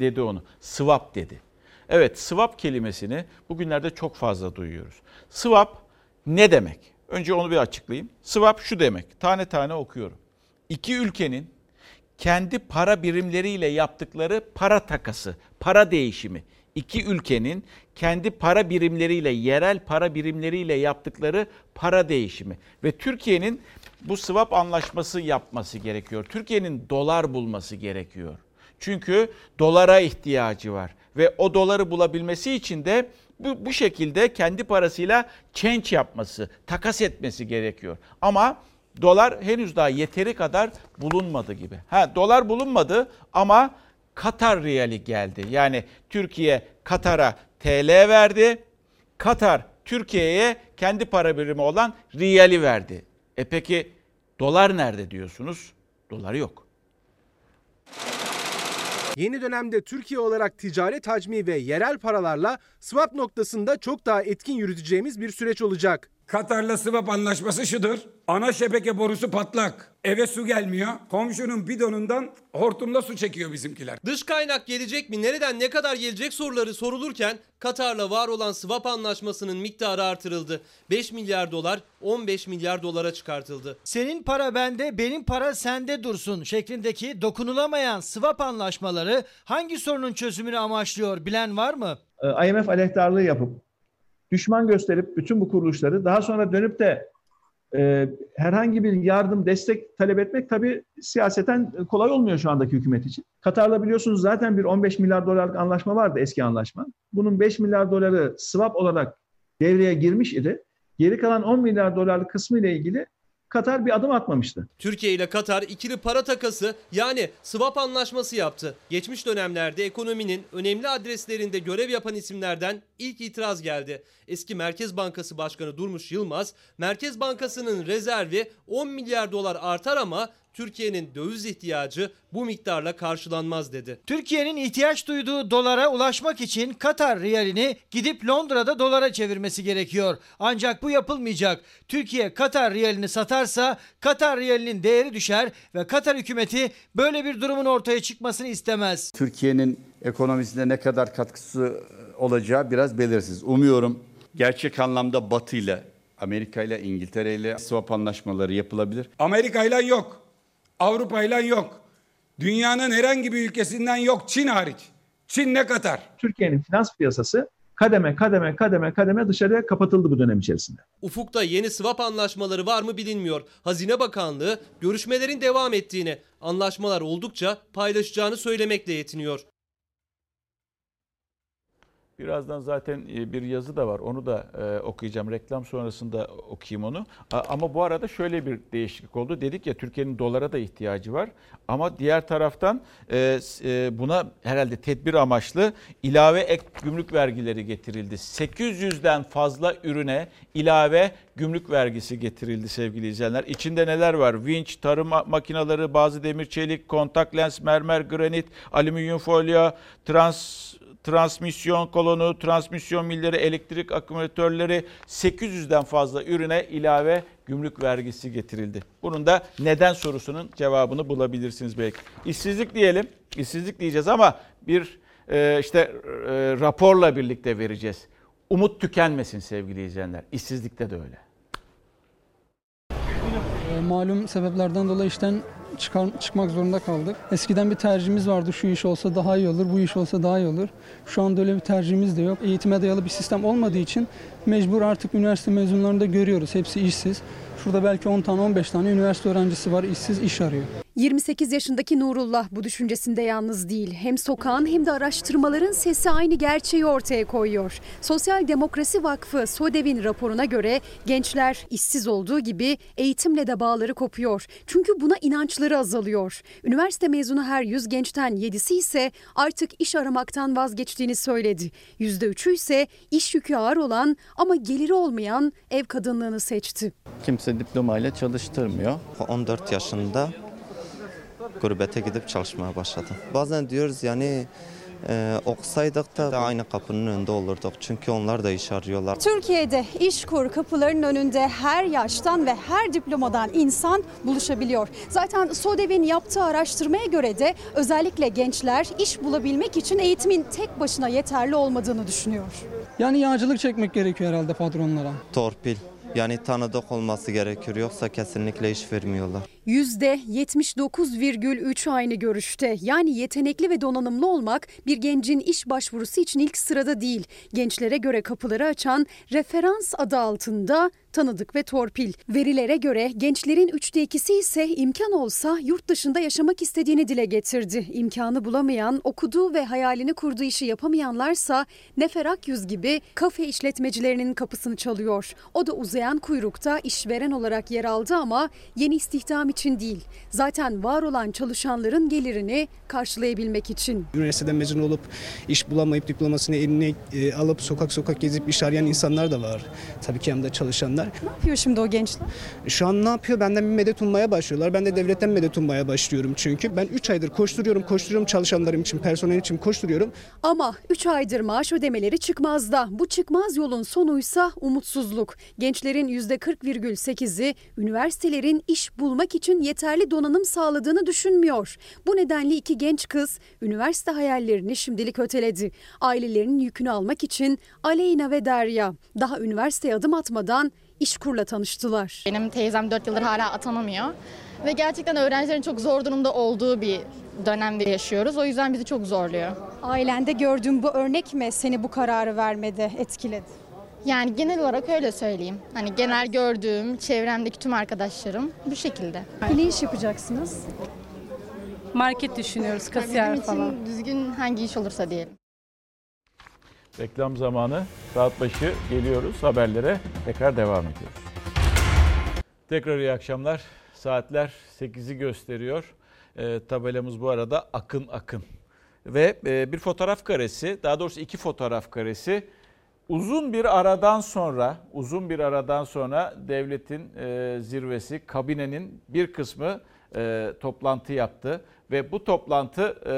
dedi onu. Swap dedi. Evet swap kelimesini bugünlerde çok fazla duyuyoruz. Swap ne demek? Önce onu bir açıklayayım. Swap şu demek. Tane tane okuyorum. İki ülkenin kendi para birimleriyle yaptıkları para takası, para değişimi. İki ülkenin kendi para birimleriyle, yerel para birimleriyle yaptıkları para değişimi. Ve Türkiye'nin bu swap anlaşması yapması gerekiyor. Türkiye'nin dolar bulması gerekiyor. Çünkü dolara ihtiyacı var ve o doları bulabilmesi için de bu, bu şekilde kendi parasıyla change yapması, takas etmesi gerekiyor. Ama dolar henüz daha yeteri kadar bulunmadı gibi. Ha dolar bulunmadı ama Katar riyali geldi. Yani Türkiye Katar'a TL verdi. Katar Türkiye'ye kendi para birimi olan riyali verdi. E peki dolar nerede diyorsunuz? Dolar yok. Yeni dönemde Türkiye olarak ticaret hacmi ve yerel paralarla swap noktasında çok daha etkin yürüteceğimiz bir süreç olacak. Katar'la swap anlaşması şudur. Ana şebeke borusu patlak. Eve su gelmiyor. Komşunun bidonundan hortumla su çekiyor bizimkiler. Dış kaynak gelecek mi? Nereden ne kadar gelecek soruları sorulurken Katar'la var olan swap anlaşmasının miktarı artırıldı. 5 milyar dolar 15 milyar dolara çıkartıldı. Senin para bende, benim para sende dursun şeklindeki dokunulamayan swap anlaşmaları hangi sorunun çözümünü amaçlıyor bilen var mı? IMF aleyhtarlığı yapıp düşman gösterip bütün bu kuruluşları daha sonra dönüp de e, herhangi bir yardım, destek talep etmek tabii siyaseten kolay olmuyor şu andaki hükümet için. Katar'la biliyorsunuz zaten bir 15 milyar dolarlık anlaşma vardı eski anlaşma. Bunun 5 milyar doları swap olarak devreye girmiş idi. Geri kalan 10 milyar dolarlık kısmı ile ilgili Katar bir adım atmamıştı. Türkiye ile Katar ikili para takası yani swap anlaşması yaptı. Geçmiş dönemlerde ekonominin önemli adreslerinde görev yapan isimlerden ilk itiraz geldi. Eski Merkez Bankası Başkanı Durmuş Yılmaz, Merkez Bankası'nın rezervi 10 milyar dolar artar ama Türkiye'nin döviz ihtiyacı bu miktarla karşılanmaz dedi. Türkiye'nin ihtiyaç duyduğu dolara ulaşmak için Katar riyalini gidip Londra'da dolara çevirmesi gerekiyor. Ancak bu yapılmayacak. Türkiye Katar riyalini satarsa Katar riyalinin değeri düşer ve Katar hükümeti böyle bir durumun ortaya çıkmasını istemez. Türkiye'nin ekonomisine ne kadar katkısı olacağı biraz belirsiz. Umuyorum gerçek anlamda Batı ile Amerika ile İngiltere ile swap anlaşmaları yapılabilir. Amerika ile yok. Avrupa ile yok. Dünyanın herhangi bir ülkesinden yok Çin hariç. Çin ne Katar? Türkiye'nin finans piyasası kademe kademe kademe kademe dışarıya kapatıldı bu dönem içerisinde. Ufukta yeni swap anlaşmaları var mı bilinmiyor. Hazine Bakanlığı görüşmelerin devam ettiğini, anlaşmalar oldukça paylaşacağını söylemekle yetiniyor. Birazdan zaten e, bir yazı da var. Onu da e, okuyacağım. Reklam sonrasında okuyayım onu. Ama bu arada şöyle bir değişiklik oldu. Dedik ya Türkiye'nin dolara da ihtiyacı var. Ama diğer taraftan e, buna herhalde tedbir amaçlı ilave ek gümrük vergileri getirildi. 800'den fazla ürüne ilave gümrük vergisi getirildi sevgili izleyenler. İçinde neler var? Vinç, tarım ma- makineleri, bazı demir çelik, kontak lens, mermer, granit, alüminyum folyo, trans transmisyon kolonu, transmisyon milleri, elektrik akümülatörleri 800'den fazla ürüne ilave gümrük vergisi getirildi. Bunun da neden sorusunun cevabını bulabilirsiniz belki. İşsizlik diyelim, işsizlik diyeceğiz ama bir e, işte e, raporla birlikte vereceğiz. Umut tükenmesin sevgili izleyenler. İşsizlikte de öyle. E, Malum sebeplerden dolayı işten çıkar, çıkmak zorunda kaldık. Eskiden bir tercihimiz vardı. Şu iş olsa daha iyi olur, bu iş olsa daha iyi olur. Şu anda öyle bir tercihimiz de yok. Eğitime dayalı bir sistem olmadığı için mecbur artık üniversite mezunlarını da görüyoruz. Hepsi işsiz. Şurada belki 10 tane 15 tane üniversite öğrencisi var, işsiz iş arıyor. 28 yaşındaki Nurullah bu düşüncesinde yalnız değil. Hem sokağın hem de araştırmaların sesi aynı gerçeği ortaya koyuyor. Sosyal Demokrasi Vakfı SODEV'in raporuna göre gençler işsiz olduğu gibi eğitimle de bağları kopuyor. Çünkü buna inançları azalıyor. Üniversite mezunu her 100 gençten 7'si ise artık iş aramaktan vazgeçtiğini söyledi. %3'ü ise iş yükü ağır olan ama geliri olmayan ev kadınlığını seçti. Kimse diplomayla çalıştırmıyor. 14 yaşında gurbete gidip çalışmaya başladım. Bazen diyoruz yani e, okusaydık da aynı kapının önünde olurduk. Çünkü onlar da iş arıyorlar. Türkiye'de İşkur kapılarının önünde her yaştan ve her diplomadan insan buluşabiliyor. Zaten SODEV'in yaptığı araştırmaya göre de özellikle gençler iş bulabilmek için eğitimin tek başına yeterli olmadığını düşünüyor. Yani yağcılık çekmek gerekiyor herhalde patronlara. Torpil. Yani tanıdık olması gerekiyor yoksa kesinlikle iş vermiyorlar. %79,3 aynı görüşte. Yani yetenekli ve donanımlı olmak bir gencin iş başvurusu için ilk sırada değil. Gençlere göre kapıları açan referans adı altında tanıdık ve torpil. Verilere göre gençlerin üçte ikisi ise imkan olsa yurt dışında yaşamak istediğini dile getirdi. İmkanı bulamayan, okuduğu ve hayalini kurduğu işi yapamayanlarsa Nefer Akyüz gibi kafe işletmecilerinin kapısını çalıyor. O da uzayan kuyrukta işveren olarak yer aldı ama yeni istihdam için değil. Zaten var olan çalışanların gelirini karşılayabilmek için. Üniversiteden mezun olup iş bulamayıp diplomasını eline e, alıp sokak sokak gezip iş arayan insanlar da var. Tabii ki yanında çalışanlar. Ne yapıyor şimdi o gençler? Şu an ne yapıyor? Benden bir medet ummaya başlıyorlar. Ben de devletten medet ummaya başlıyorum çünkü. Ben 3 aydır koşturuyorum, koşturuyorum çalışanlarım için, personel için koşturuyorum. Ama 3 aydır maaş ödemeleri çıkmazda. Bu çıkmaz yolun sonuysa umutsuzluk. Gençlerin %40,8'i üniversitelerin iş bulmak için yeterli donanım sağladığını düşünmüyor. Bu nedenle iki genç kız üniversite hayallerini şimdilik öteledi. Ailelerinin yükünü almak için Aleyna ve Derya daha üniversiteye adım atmadan İşkur'la tanıştılar. Benim teyzem 4 yıldır hala atanamıyor. Ve gerçekten öğrencilerin çok zor durumda olduğu bir dönemde yaşıyoruz. O yüzden bizi çok zorluyor. Ailende gördüğün bu örnek mi seni bu kararı vermede etkiledi? Yani genel olarak öyle söyleyeyim. Hani genel gördüğüm, çevremdeki tüm arkadaşlarım bu şekilde. Ne iş yapacaksınız? Market düşünüyoruz, kasiyer falan. düzgün hangi iş olursa diyelim. Reklam zamanı saat başı geliyoruz haberlere tekrar devam ediyoruz. Tekrar iyi akşamlar. Saatler 8'i gösteriyor. E, tabelamız bu arada akın akın. Ve e, bir fotoğraf karesi, daha doğrusu iki fotoğraf karesi uzun bir aradan sonra, uzun bir aradan sonra devletin e, zirvesi, kabinenin bir kısmı e, toplantı yaptı ve bu toplantı e,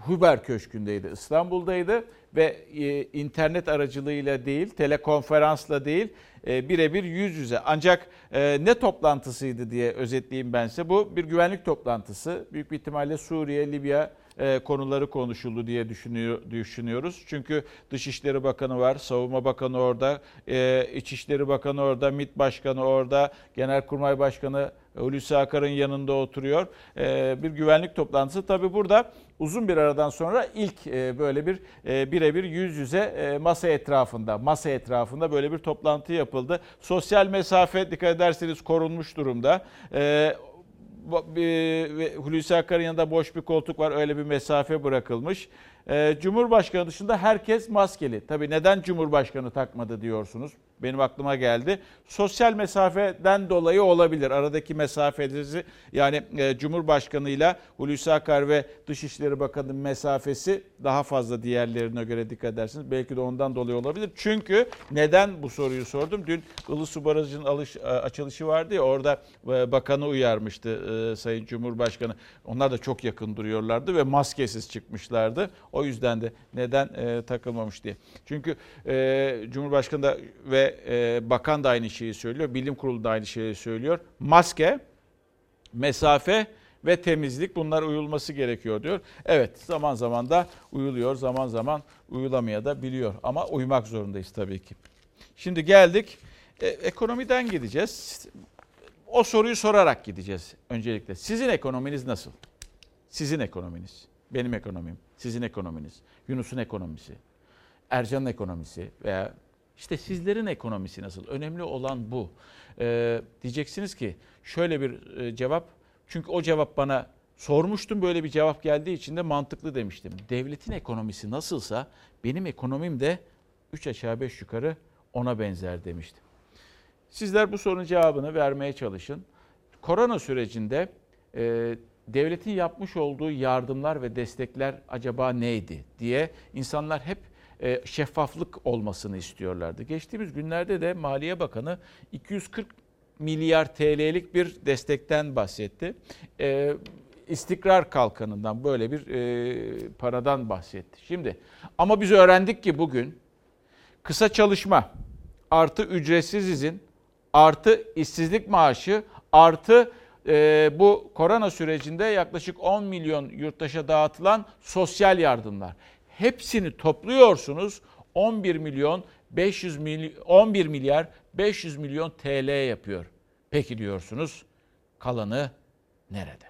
Huber Köşkü'ndeydi, İstanbul'daydı ve e, internet aracılığıyla değil, telekonferansla değil, e, birebir yüz yüze. Ancak e, ne toplantısıydı diye özetleyeyim ben size. Bu bir güvenlik toplantısı. Büyük bir ihtimalle Suriye, Libya konuları konuşuldu diye düşünüyor, düşünüyoruz. Çünkü Dışişleri Bakanı var, Savunma Bakanı orada, e, İçişleri Bakanı orada, MİT Başkanı orada, Genelkurmay Başkanı Hulusi Akar'ın yanında oturuyor. E, bir güvenlik toplantısı. Tabi burada uzun bir aradan sonra ilk e, böyle bir e, birebir yüz yüze e, masa etrafında, masa etrafında böyle bir toplantı yapıldı. Sosyal mesafe dikkat ederseniz korunmuş durumda. Hulusi Akar'ın yanında boş bir koltuk var. Öyle bir mesafe bırakılmış. Ee, Cumhurbaşkanı dışında herkes maskeli. Tabii neden Cumhurbaşkanı takmadı diyorsunuz benim aklıma geldi. Sosyal mesafeden dolayı olabilir. Aradaki mesafesi yani e, Cumhurbaşkanı ile Hulusi Akar ve Dışişleri Bakanı'nın mesafesi daha fazla diğerlerine göre dikkat edersiniz. Belki de ondan dolayı olabilir. Çünkü neden bu soruyu sordum? Dün Ilısu Barajı'nın alış, e, açılışı vardı ya orada e, bakanı uyarmıştı e, Sayın Cumhurbaşkanı. Onlar da çok yakın duruyorlardı ve maskesiz çıkmışlardı. O yüzden de neden takılmamış diye. Çünkü Cumhurbaşkanı da ve e, bakan da aynı şeyi söylüyor. Bilim kurulu da aynı şeyi söylüyor. Maske, mesafe ve temizlik bunlar uyulması gerekiyor diyor. Evet zaman zaman da uyuluyor zaman zaman uyulamaya da biliyor ama uymak zorundayız tabii ki. Şimdi geldik e, ekonomiden gideceğiz. O soruyu sorarak gideceğiz öncelikle. Sizin ekonominiz nasıl? Sizin ekonominiz, benim ekonomim, sizin ekonominiz, Yunus'un ekonomisi, Ercan'ın ekonomisi veya işte sizlerin ekonomisi nasıl? Önemli olan bu. Ee, diyeceksiniz ki şöyle bir e, cevap. Çünkü o cevap bana sormuştum böyle bir cevap geldiği için de mantıklı demiştim. Devletin ekonomisi nasılsa benim ekonomim de 3 aşağı 5 yukarı ona benzer demiştim. Sizler bu sorunun cevabını vermeye çalışın. Korona sürecinde e, devletin yapmış olduğu yardımlar ve destekler acaba neydi diye insanlar hep e, şeffaflık olmasını istiyorlardı. Geçtiğimiz günlerde de Maliye Bakanı 240 milyar TL'lik bir destekten bahsetti. E, istikrar kalkanından böyle bir e, paradan bahsetti. Şimdi ama biz öğrendik ki bugün kısa çalışma artı ücretsiz izin artı işsizlik maaşı artı e, bu korona sürecinde yaklaşık 10 milyon yurttaşa dağıtılan sosyal yardımlar hepsini topluyorsunuz 11 milyon 500 milyon 11 milyar 500 milyon TL yapıyor. Peki diyorsunuz kalanı nerede?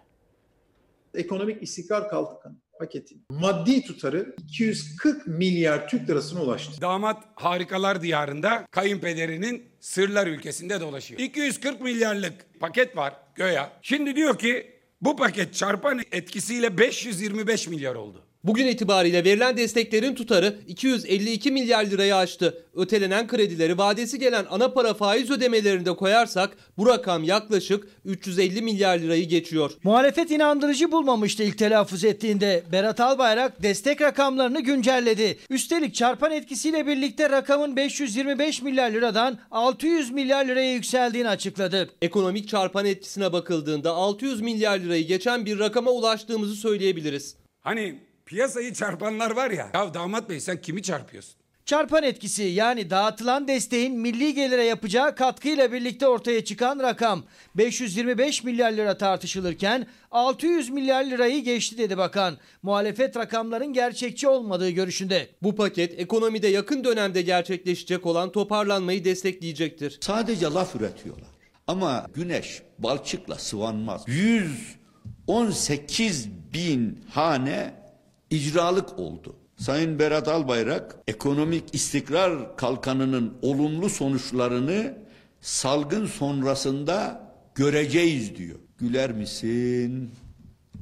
Ekonomik istikrar kalkan paketi maddi tutarı 240 milyar Türk lirasına ulaştı. Damat harikalar diyarında kayınpederinin sırlar ülkesinde dolaşıyor. 240 milyarlık paket var göya. Şimdi diyor ki bu paket çarpan etkisiyle 525 milyar oldu. Bugün itibariyle verilen desteklerin tutarı 252 milyar lirayı aştı. Ötelenen kredileri vadesi gelen ana para faiz ödemelerinde koyarsak bu rakam yaklaşık 350 milyar lirayı geçiyor. Muhalefet inandırıcı bulmamıştı ilk telaffuz ettiğinde. Berat Albayrak destek rakamlarını güncelledi. Üstelik çarpan etkisiyle birlikte rakamın 525 milyar liradan 600 milyar liraya yükseldiğini açıkladı. Ekonomik çarpan etkisine bakıldığında 600 milyar lirayı geçen bir rakama ulaştığımızı söyleyebiliriz. Hani piyasayı çarpanlar var ya. Ya damat bey sen kimi çarpıyorsun? Çarpan etkisi yani dağıtılan desteğin milli gelire yapacağı katkıyla birlikte ortaya çıkan rakam 525 milyar lira tartışılırken 600 milyar lirayı geçti dedi bakan. Muhalefet rakamların gerçekçi olmadığı görüşünde. Bu paket ekonomide yakın dönemde gerçekleşecek olan toparlanmayı destekleyecektir. Sadece laf üretiyorlar. Ama güneş balçıkla sıvanmaz. 118 bin hane icralık oldu. Sayın Berat Albayrak ekonomik istikrar kalkanının olumlu sonuçlarını salgın sonrasında göreceğiz diyor. Güler misin?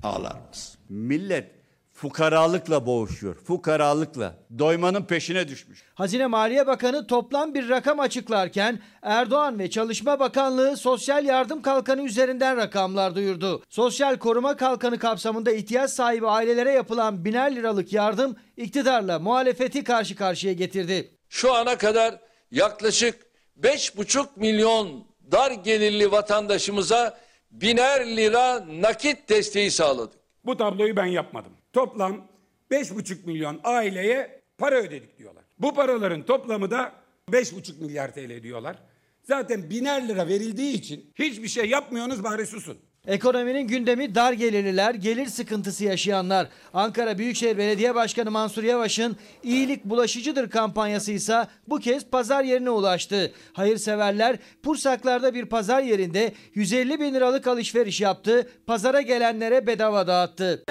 Ağlar mısın? Millet fukaralıkla boğuşuyor. Fukaralıkla. Doymanın peşine düşmüş. Hazine Maliye Bakanı toplam bir rakam açıklarken Erdoğan ve Çalışma Bakanlığı sosyal yardım kalkanı üzerinden rakamlar duyurdu. Sosyal koruma kalkanı kapsamında ihtiyaç sahibi ailelere yapılan biner liralık yardım iktidarla muhalefeti karşı karşıya getirdi. Şu ana kadar yaklaşık 5,5 milyon dar gelirli vatandaşımıza biner lira nakit desteği sağladık. Bu tabloyu ben yapmadım. Toplam 5,5 milyon aileye para ödedik diyorlar. Bu paraların toplamı da 5,5 milyar TL diyorlar. Zaten biner lira verildiği için hiçbir şey yapmıyorsunuz bari susun. Ekonominin gündemi dar gelirliler, gelir sıkıntısı yaşayanlar. Ankara Büyükşehir Belediye Başkanı Mansur Yavaş'ın iyilik bulaşıcıdır kampanyası ise bu kez pazar yerine ulaştı. Hayırseverler Pursaklar'da bir pazar yerinde 150 bin liralık alışveriş yaptı. Pazara gelenlere bedava dağıttı.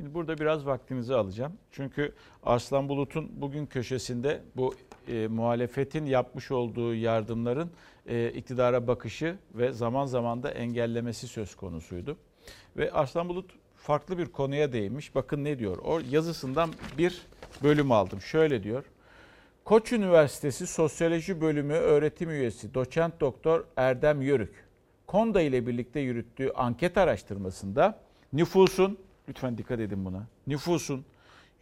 Şimdi burada biraz vaktinizi alacağım. Çünkü Arslan Bulut'un bugün köşesinde bu e, muhalefetin yapmış olduğu yardımların e, iktidara bakışı ve zaman zaman da engellemesi söz konusuydu. Ve Arslan Bulut farklı bir konuya değinmiş. Bakın ne diyor? O yazısından bir bölüm aldım. Şöyle diyor. Koç Üniversitesi Sosyoloji Bölümü öğretim üyesi doçent doktor Erdem Yörük, Konda ile birlikte yürüttüğü anket araştırmasında nüfusun, lütfen dikkat edin buna, nüfusun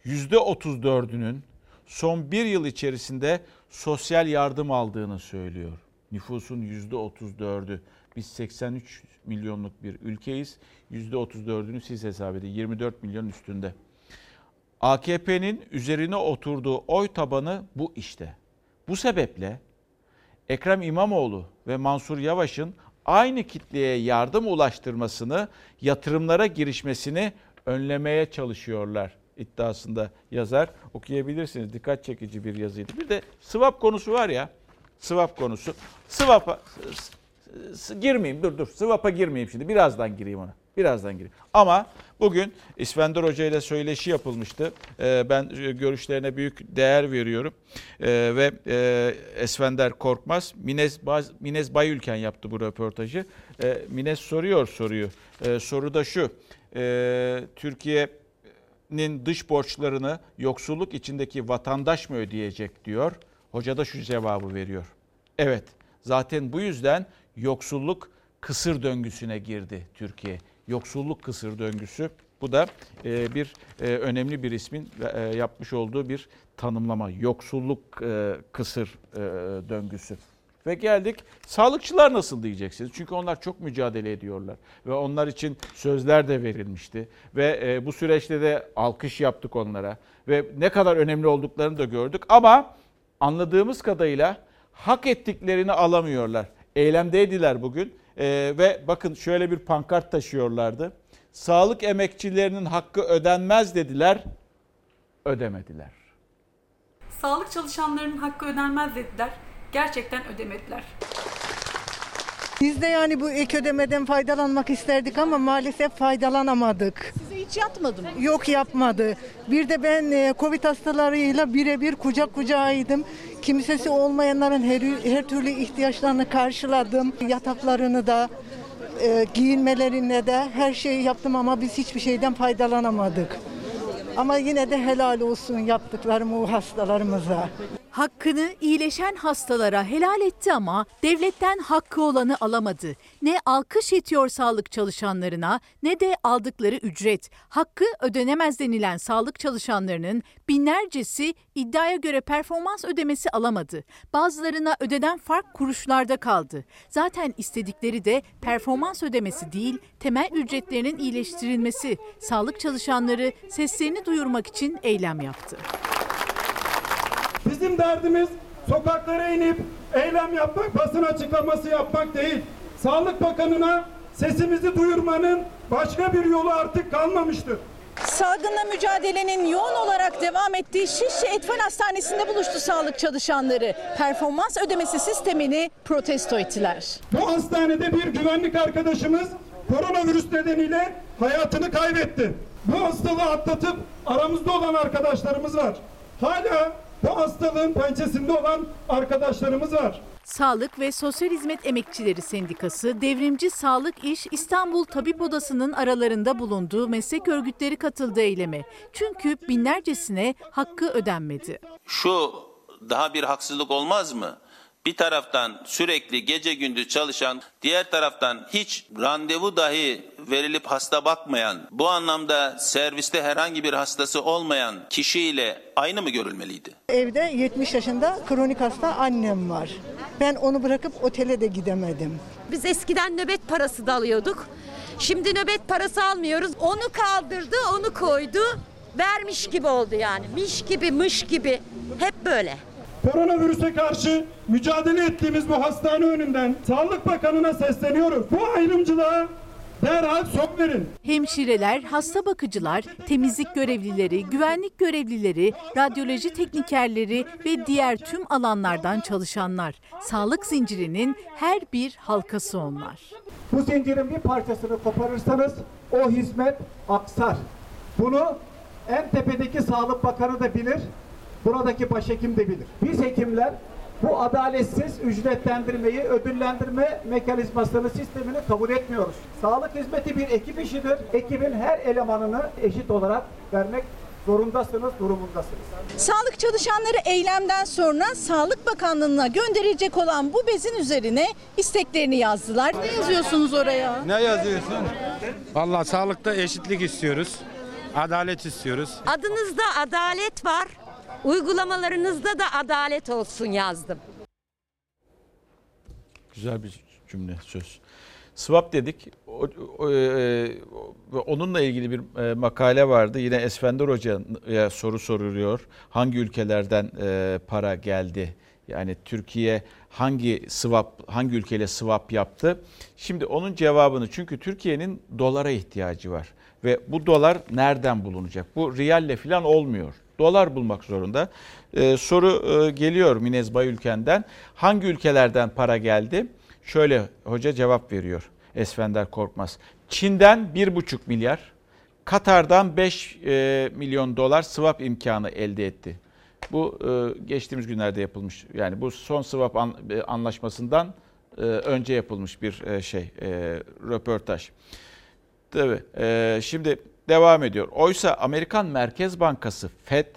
%34'ünün son bir yıl içerisinde sosyal yardım aldığını söylüyor. Nüfusun %34'ü. Biz 83 milyonluk bir ülkeyiz. %34'ünü siz hesap edin. 24 milyon üstünde. AKP'nin üzerine oturduğu oy tabanı bu işte. Bu sebeple Ekrem İmamoğlu ve Mansur Yavaş'ın aynı kitleye yardım ulaştırmasını, yatırımlara girişmesini önlemeye çalışıyorlar iddiasında yazar. Okuyabilirsiniz. Dikkat çekici bir yazıydı. Bir de swap konusu var ya. Swap konusu. Swap'a girmeyeyim dur dur. Swap'a girmeyeyim şimdi. Birazdan gireyim ona. Birazdan gireyim. Ama bugün İskender Hoca ile söyleşi yapılmıştı. Ben görüşlerine büyük değer veriyorum. Ve Esvender Korkmaz, Minez, Minez Bayülken yaptı bu röportajı. Minez soruyor soruyu. Soru da şu. Türkiye'nin dış borçlarını yoksulluk içindeki vatandaş mı ödeyecek diyor. Hoca da şu cevabı veriyor. Evet zaten bu yüzden yoksulluk kısır döngüsüne girdi Türkiye. Yoksulluk kısır döngüsü. Bu da bir önemli bir ismin yapmış olduğu bir tanımlama. Yoksulluk kısır döngüsü. Ve geldik sağlıkçılar nasıl diyeceksiniz? Çünkü onlar çok mücadele ediyorlar. Ve onlar için sözler de verilmişti. Ve bu süreçte de alkış yaptık onlara. Ve ne kadar önemli olduklarını da gördük. Ama anladığımız kadarıyla hak ettiklerini alamıyorlar. Eylemdeydiler bugün ee, ve bakın şöyle bir pankart taşıyorlardı. Sağlık emekçilerinin hakkı ödenmez dediler, ödemediler. Sağlık çalışanlarının hakkı ödenmez dediler, gerçekten ödemediler. Biz de yani bu ek ödemeden faydalanmak isterdik ama maalesef faydalanamadık. Size hiç yatmadı mı? Yok yapmadı. Bir de ben Covid hastalarıyla birebir kucak kucağıydım. Kimsesi olmayanların her, her türlü ihtiyaçlarını karşıladım. Yataklarını da, e, giyinmelerine de her şeyi yaptım ama biz hiçbir şeyden faydalanamadık. Ama yine de helal olsun yaptıklarım o hastalarımıza. Hakkını iyileşen hastalara helal etti ama devletten hakkı olanı alamadı. Ne alkış yetiyor sağlık çalışanlarına ne de aldıkları ücret. Hakkı ödenemez denilen sağlık çalışanlarının binlercesi iddiaya göre performans ödemesi alamadı. Bazılarına ödeden fark kuruşlarda kaldı. Zaten istedikleri de performans ödemesi değil, temel ücretlerinin iyileştirilmesi. Sağlık çalışanları seslerini duyurmak için eylem yaptı. Bizim derdimiz sokaklara inip eylem yapmak, basın açıklaması yapmak değil. Sağlık Bakanı'na sesimizi duyurmanın başka bir yolu artık kalmamıştır. Salgınla mücadelenin yoğun olarak devam ettiği Şişli Etfal Hastanesi'nde buluştu sağlık çalışanları. Performans ödemesi sistemini protesto ettiler. Bu hastanede bir güvenlik arkadaşımız koronavirüs nedeniyle hayatını kaybetti. Bu hastalığı atlatıp aramızda olan arkadaşlarımız var. Hala bu hastalığın pençesinde olan arkadaşlarımız var. Sağlık ve Sosyal Hizmet Emekçileri Sendikası, Devrimci Sağlık İş İstanbul Tabip Odası'nın aralarında bulunduğu meslek örgütleri katıldı eyleme. Çünkü binlercesine hakkı ödenmedi. Şu daha bir haksızlık olmaz mı? Bir taraftan sürekli gece gündüz çalışan, diğer taraftan hiç randevu dahi verilip hasta bakmayan, bu anlamda serviste herhangi bir hastası olmayan kişiyle aynı mı görülmeliydi? Evde 70 yaşında kronik hasta annem var. Ben onu bırakıp otele de gidemedim. Biz eskiden nöbet parası da alıyorduk. Şimdi nöbet parası almıyoruz. Onu kaldırdı, onu koydu. Vermiş gibi oldu yani. Miş gibi, mış gibi. Hep böyle. Koronavirüse karşı mücadele ettiğimiz bu hastane önünden Sağlık Bakanı'na sesleniyoruz. Bu ayrımcılığa derhal son verin. Hemşireler, hasta bakıcılar, temizlik görevlileri, güvenlik görevlileri, radyoloji teknikerleri ve diğer tüm alanlardan çalışanlar. Sağlık zincirinin her bir halkası onlar. Bu zincirin bir parçasını koparırsanız o hizmet aksar. Bunu en tepedeki Sağlık Bakanı da bilir, buradaki başhekim de bilir. Biz hekimler bu adaletsiz ücretlendirmeyi, ödüllendirme mekanizmasını, sistemini kabul etmiyoruz. Sağlık hizmeti bir ekip işidir. Ekibin her elemanını eşit olarak vermek zorundasınız, durumundasınız. Sağlık çalışanları eylemden sonra Sağlık Bakanlığı'na gönderilecek olan bu bezin üzerine isteklerini yazdılar. Ne yazıyorsunuz oraya? Ne yazıyorsun? Vallahi sağlıkta eşitlik istiyoruz. Adalet istiyoruz. Adınızda adalet var. Uygulamalarınızda da adalet olsun yazdım. Güzel bir cümle, söz. Swap dedik. O, o, e, o, onunla ilgili bir e, makale vardı. Yine Esfender Hoca'ya soru soruluyor. Hangi ülkelerden e, para geldi? Yani Türkiye hangi swap, hangi ülkeyle swap yaptı? Şimdi onun cevabını çünkü Türkiye'nin dolara ihtiyacı var. Ve bu dolar nereden bulunacak? Bu riyalle falan olmuyor. Dolar bulmak zorunda. Ee, soru e, geliyor Minez Bayülken'den. Hangi ülkelerden para geldi? Şöyle hoca cevap veriyor Esfender Korkmaz. Çin'den 1,5 milyar, Katar'dan 5 e, milyon dolar swap imkanı elde etti. Bu e, geçtiğimiz günlerde yapılmış. Yani bu son swap an, e, anlaşmasından e, önce yapılmış bir e, şey, e, röportaj. Tabii. E, şimdi devam ediyor. Oysa Amerikan Merkez Bankası FED,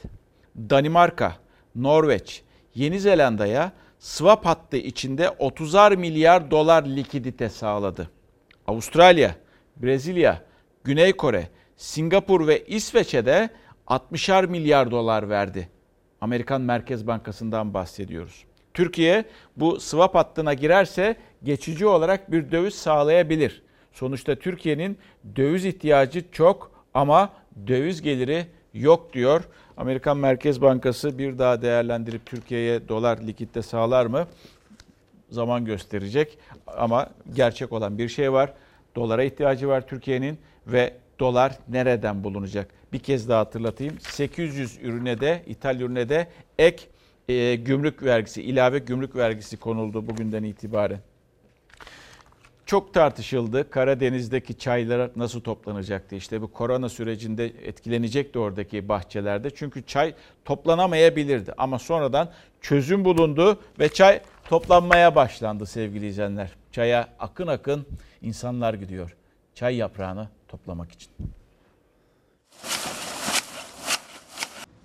Danimarka, Norveç, Yeni Zelanda'ya swap hattı içinde 30'ar milyar dolar likidite sağladı. Avustralya, Brezilya, Güney Kore, Singapur ve İsveç'e de 60'ar milyar dolar verdi. Amerikan Merkez Bankası'ndan bahsediyoruz. Türkiye bu swap hattına girerse geçici olarak bir döviz sağlayabilir. Sonuçta Türkiye'nin döviz ihtiyacı çok ama döviz geliri yok diyor. Amerikan Merkez Bankası bir daha değerlendirip Türkiye'ye dolar likitte sağlar mı? Zaman gösterecek ama gerçek olan bir şey var. Dolara ihtiyacı var Türkiye'nin ve dolar nereden bulunacak? Bir kez daha hatırlatayım. 800 ürüne de, ithal ürüne de ek e, gümrük vergisi, ilave gümrük vergisi konuldu bugünden itibaren. Çok tartışıldı. Karadeniz'deki çaylar nasıl toplanacaktı? İşte bu korona sürecinde etkilenecekti oradaki bahçelerde. Çünkü çay toplanamayabilirdi. Ama sonradan çözüm bulundu ve çay toplanmaya başlandı sevgili izleyenler. Çaya akın akın insanlar gidiyor. Çay yaprağını toplamak için.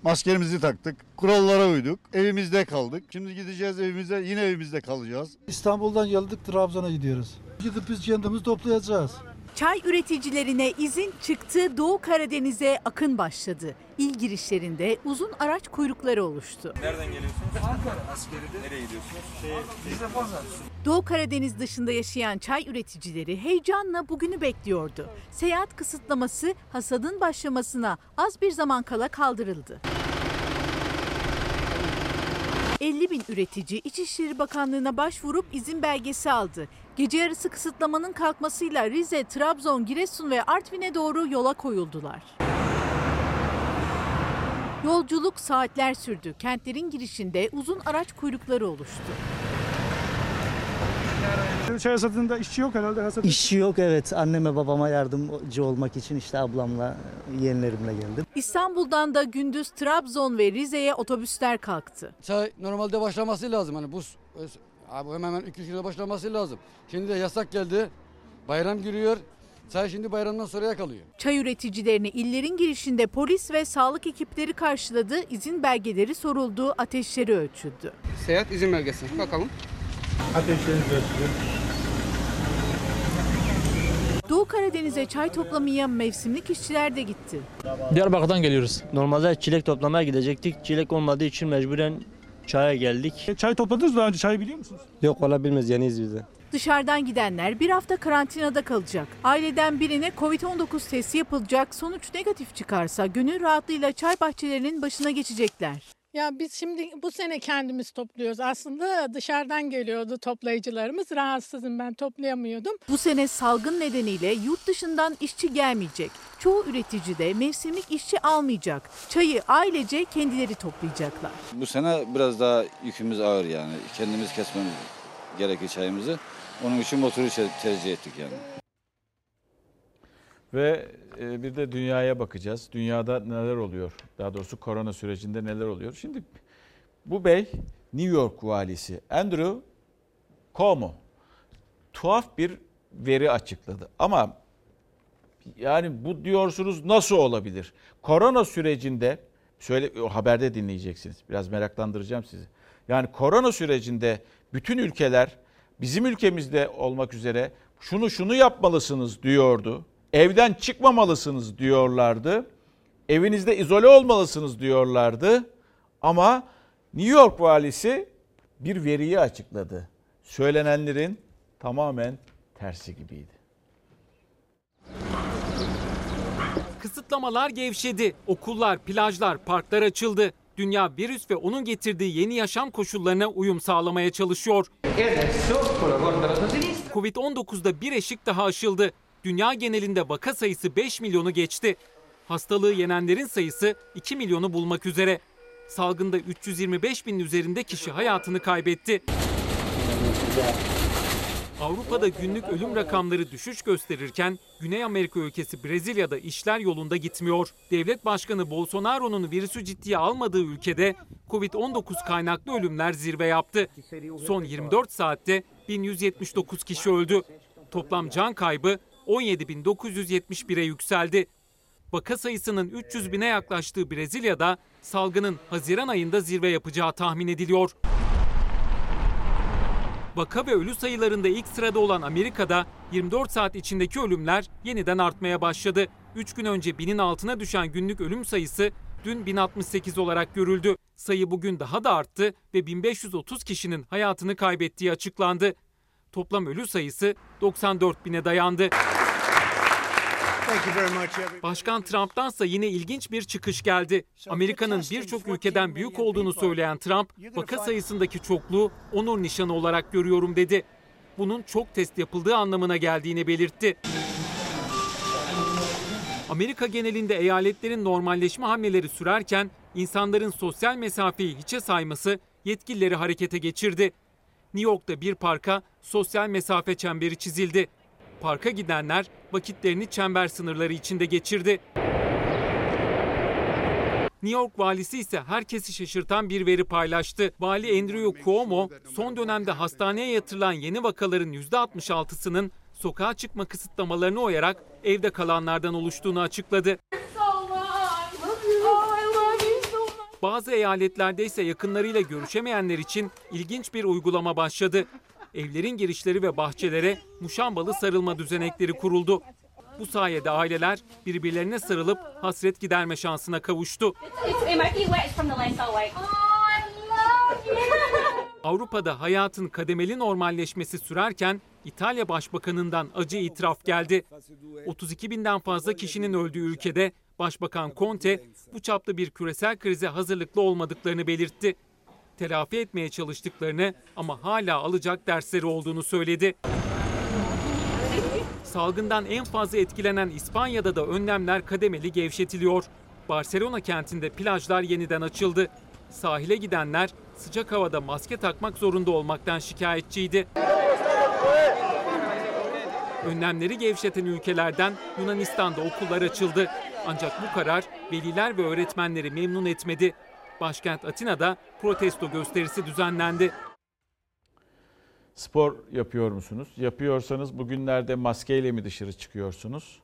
Maskerimizi taktık, kurallara uyduk, evimizde kaldık. Şimdi gideceğiz evimize, yine evimizde kalacağız. İstanbul'dan geldik Trabzon'a gidiyoruz. Gidip biz kendimiz toplayacağız. Çay üreticilerine izin çıktı, Doğu Karadeniz'e akın başladı. İl girişlerinde uzun araç kuyrukları oluştu. Nereden geliyorsunuz? Ankara. Askeri'de. Nereye gidiyorsunuz? Şey, Biz de Bozar. Doğu Karadeniz dışında yaşayan çay üreticileri heyecanla bugünü bekliyordu. Seyahat kısıtlaması hasadın başlamasına az bir zaman kala kaldırıldı. 50 bin üretici İçişleri Bakanlığı'na başvurup izin belgesi aldı. Gece yarısı kısıtlamanın kalkmasıyla Rize, Trabzon, Giresun ve Artvin'e doğru yola koyuldular. Yolculuk saatler sürdü. Kentlerin girişinde uzun araç kuyrukları oluştu. Çay hasatında işçi yok herhalde hasat. İşçi yok evet. Anneme babama yardımcı olmak için işte ablamla, yeğenlerimle geldim. İstanbul'dan da gündüz Trabzon ve Rize'ye otobüsler kalktı. Çay normalde başlaması lazım. Hani bu abi hemen hemen 200 kilo başlaması lazım. Şimdi de yasak geldi. Bayram giriyor. Çay şimdi bayramdan sonraya kalıyor. Çay üreticilerini illerin girişinde polis ve sağlık ekipleri karşıladı, izin belgeleri soruldu, ateşleri ölçüldü. Seyahat izin belgesi. Bakalım. Ateşleriniz ölçülür. Doğu Karadeniz'e çay toplamaya mevsimlik işçiler de gitti. Diyarbakır'dan geliyoruz. Normalde çilek toplamaya gidecektik. Çilek olmadığı için mecburen çaya geldik. Çay topladınız mı daha önce? Çay biliyor musunuz? Yok valla bilmez yeniyiz biz de. Dışarıdan gidenler bir hafta karantinada kalacak. Aileden birine Covid-19 testi yapılacak. Sonuç negatif çıkarsa gönül rahatlığıyla çay bahçelerinin başına geçecekler. Ya biz şimdi bu sene kendimiz topluyoruz. Aslında dışarıdan geliyordu toplayıcılarımız. Rahatsızım ben toplayamıyordum. Bu sene salgın nedeniyle yurt dışından işçi gelmeyecek. Çoğu üretici de mevsimlik işçi almayacak. Çayı ailece kendileri toplayacaklar. Bu sene biraz daha yükümüz ağır yani. Kendimiz kesmemiz gerekir çayımızı. Onun için motoru tercih ettik yani. Ve bir de dünyaya bakacağız. Dünyada neler oluyor? Daha doğrusu korona sürecinde neler oluyor? Şimdi bu bey New York valisi Andrew Cuomo tuhaf bir veri açıkladı. Ama yani bu diyorsunuz nasıl olabilir? Korona sürecinde söyle haberde dinleyeceksiniz. Biraz meraklandıracağım sizi. Yani korona sürecinde bütün ülkeler bizim ülkemizde olmak üzere şunu şunu yapmalısınız diyordu. Evden çıkmamalısınız diyorlardı. Evinizde izole olmalısınız diyorlardı. Ama New York valisi bir veriyi açıkladı. Söylenenlerin tamamen tersi gibiydi. Kısıtlamalar gevşedi. Okullar, plajlar, parklar açıldı. Dünya virüs ve onun getirdiği yeni yaşam koşullarına uyum sağlamaya çalışıyor. Covid-19'da bir eşik daha aşıldı. Dünya genelinde vaka sayısı 5 milyonu geçti. Hastalığı yenenlerin sayısı 2 milyonu bulmak üzere. Salgında 325 bin üzerinde kişi hayatını kaybetti. Avrupa'da günlük ölüm rakamları düşüş gösterirken Güney Amerika ülkesi Brezilya'da işler yolunda gitmiyor. Devlet Başkanı Bolsonaro'nun virüsü ciddiye almadığı ülkede Covid-19 kaynaklı ölümler zirve yaptı. Son 24 saatte 1179 kişi öldü. Toplam can kaybı 17.971'e yükseldi. Vaka sayısının 300 bine yaklaştığı Brezilya'da salgının Haziran ayında zirve yapacağı tahmin ediliyor. Vaka ve ölü sayılarında ilk sırada olan Amerika'da 24 saat içindeki ölümler yeniden artmaya başladı. 3 gün önce binin altına düşen günlük ölüm sayısı dün 1068 olarak görüldü. Sayı bugün daha da arttı ve 1530 kişinin hayatını kaybettiği açıklandı. Toplam ölü sayısı 94 bine dayandı. Başkan Trump'tansa yine ilginç bir çıkış geldi. Amerika'nın birçok ülkeden büyük olduğunu söyleyen Trump, vaka sayısındaki çokluğu onur nişanı olarak görüyorum dedi. Bunun çok test yapıldığı anlamına geldiğini belirtti. Amerika genelinde eyaletlerin normalleşme hamleleri sürerken insanların sosyal mesafeyi hiçe sayması yetkilileri harekete geçirdi. New York'ta bir parka sosyal mesafe çemberi çizildi. Parka gidenler vakitlerini çember sınırları içinde geçirdi. New York valisi ise herkesi şaşırtan bir veri paylaştı. Vali Andrew Cuomo, son dönemde hastaneye yatırılan yeni vakaların %66'sının sokağa çıkma kısıtlamalarına uyarak evde kalanlardan oluştuğunu açıkladı. Bazı eyaletlerde ise yakınlarıyla görüşemeyenler için ilginç bir uygulama başladı. Evlerin girişleri ve bahçelere muşambalı sarılma düzenekleri kuruldu. Bu sayede aileler birbirlerine sarılıp hasret giderme şansına kavuştu. Avrupa'da hayatın kademeli normalleşmesi sürerken İtalya Başbakanı'ndan acı itiraf geldi. 32 binden fazla kişinin öldüğü ülkede Başbakan Conte bu çapta bir küresel krize hazırlıklı olmadıklarını belirtti. Telafi etmeye çalıştıklarını ama hala alacak dersleri olduğunu söyledi. Salgından en fazla etkilenen İspanya'da da önlemler kademeli gevşetiliyor. Barcelona kentinde plajlar yeniden açıldı. Sahile gidenler sıcak havada maske takmak zorunda olmaktan şikayetçiydi. Önlemleri gevşeten ülkelerden Yunanistan'da okullar açıldı. Ancak bu karar veliler ve öğretmenleri memnun etmedi. Başkent Atina'da protesto gösterisi düzenlendi. Spor yapıyor musunuz? Yapıyorsanız bugünlerde maskeyle mi dışarı çıkıyorsunuz?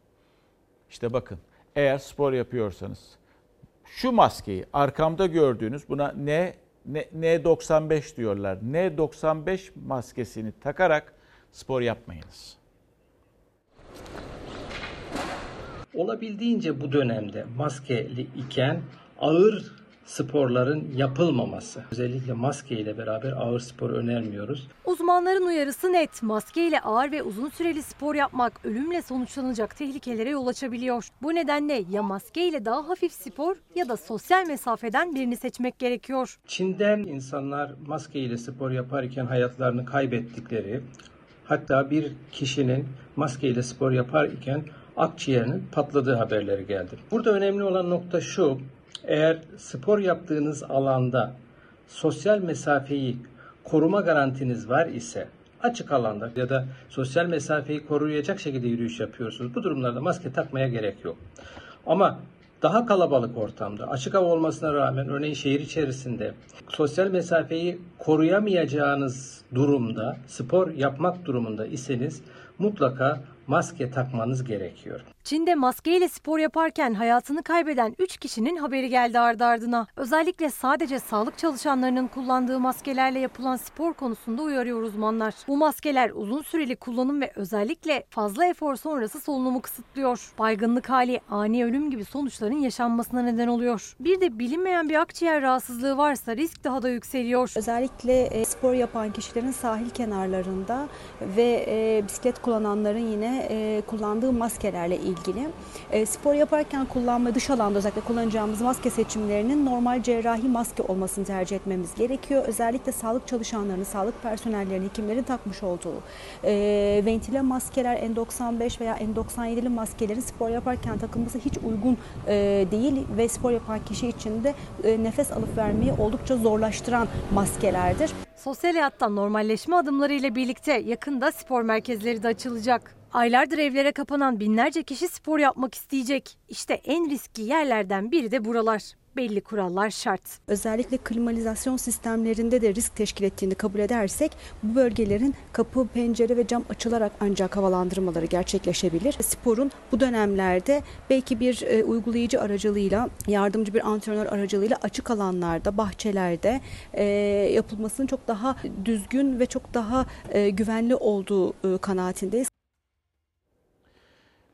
İşte bakın eğer spor yapıyorsanız şu maskeyi arkamda gördüğünüz buna N, N N95 diyorlar. N95 maskesini takarak spor yapmayınız. Olabildiğince bu dönemde maskeli iken ağır sporların yapılmaması. Özellikle maske ile beraber ağır spor önermiyoruz. Uzmanların uyarısı net. Maske ile ağır ve uzun süreli spor yapmak ölümle sonuçlanacak tehlikelere yol açabiliyor. Bu nedenle ya maske ile daha hafif spor ya da sosyal mesafeden birini seçmek gerekiyor. Çin'den insanlar maske ile spor yaparken hayatlarını kaybettikleri, hatta bir kişinin maske ile spor yaparken akciğerinin patladığı haberleri geldi. Burada önemli olan nokta şu, eğer spor yaptığınız alanda sosyal mesafeyi koruma garantiniz var ise açık alanda ya da sosyal mesafeyi koruyacak şekilde yürüyüş yapıyorsunuz. Bu durumlarda maske takmaya gerek yok. Ama daha kalabalık ortamda, açık hava olmasına rağmen örneğin şehir içerisinde sosyal mesafeyi koruyamayacağınız durumda, spor yapmak durumunda iseniz mutlaka maske takmanız gerekiyor. Çin'de maskeyle spor yaparken hayatını kaybeden 3 kişinin haberi geldi ardı ardına. Özellikle sadece sağlık çalışanlarının kullandığı maskelerle yapılan spor konusunda uyarıyor uzmanlar. Bu maskeler uzun süreli kullanım ve özellikle fazla efor sonrası solunumu kısıtlıyor. Baygınlık hali, ani ölüm gibi sonuçların yaşanmasına neden oluyor. Bir de bilinmeyen bir akciğer rahatsızlığı varsa risk daha da yükseliyor. Özellikle e, spor yapan kişilerin sahil kenarlarında ve e, bisiklet kullananların yine e, kullandığı maskelerle ilgili e, spor yaparken kullanma dış alanda özellikle kullanacağımız maske seçimlerinin normal cerrahi maske olmasını tercih etmemiz gerekiyor. Özellikle sağlık çalışanlarının, sağlık personellerinin, hekimlerin takmış olduğu e, ventile maskeler, N95 veya N97'li maskelerin spor yaparken takılması hiç uygun e, değil ve spor yapan kişi için de e, nefes alıp vermeyi oldukça zorlaştıran maskelerdir. Sosyal hayatta normalleşme adımları ile birlikte yakında spor merkezleri de açılacak. Aylardır evlere kapanan binlerce kişi spor yapmak isteyecek. İşte en riskli yerlerden biri de buralar. Belli kurallar şart. Özellikle klimalizasyon sistemlerinde de risk teşkil ettiğini kabul edersek bu bölgelerin kapı, pencere ve cam açılarak ancak havalandırmaları gerçekleşebilir. Sporun bu dönemlerde belki bir e, uygulayıcı aracılığıyla, yardımcı bir antrenör aracılığıyla açık alanlarda, bahçelerde e, yapılmasının çok daha düzgün ve çok daha e, güvenli olduğu e, kanaatindeyiz.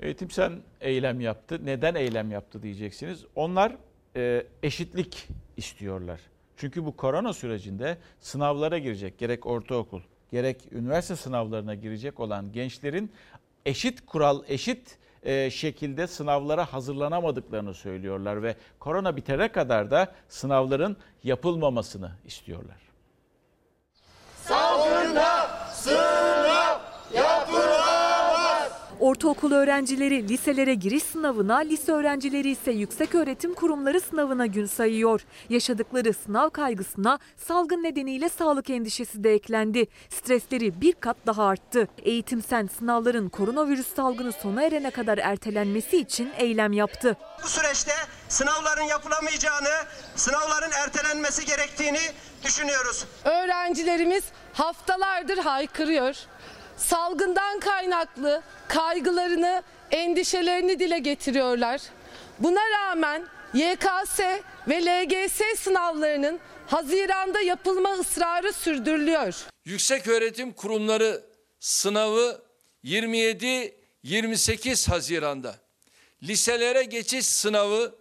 Eğitim Sen eylem yaptı. Neden eylem yaptı diyeceksiniz. Onlar e, eşitlik istiyorlar. Çünkü bu korona sürecinde sınavlara girecek gerek ortaokul gerek üniversite sınavlarına girecek olan gençlerin eşit kural, eşit e, şekilde sınavlara hazırlanamadıklarını söylüyorlar ve korona bitene kadar da sınavların yapılmamasını istiyorlar. Salgında sınav. Ortaokul öğrencileri liselere giriş sınavına, lise öğrencileri ise yüksek öğretim kurumları sınavına gün sayıyor. Yaşadıkları sınav kaygısına salgın nedeniyle sağlık endişesi de eklendi. Stresleri bir kat daha arttı. Eğitim Sen sınavların koronavirüs salgını sona erene kadar ertelenmesi için eylem yaptı. Bu süreçte sınavların yapılamayacağını, sınavların ertelenmesi gerektiğini düşünüyoruz. Öğrencilerimiz haftalardır haykırıyor. Salgından kaynaklı kaygılarını, endişelerini dile getiriyorlar. Buna rağmen YKS ve LGS sınavlarının Haziran'da yapılma ısrarı sürdürülüyor. Yükseköğretim Kurumları sınavı 27-28 Haziran'da. Liselere geçiş sınavı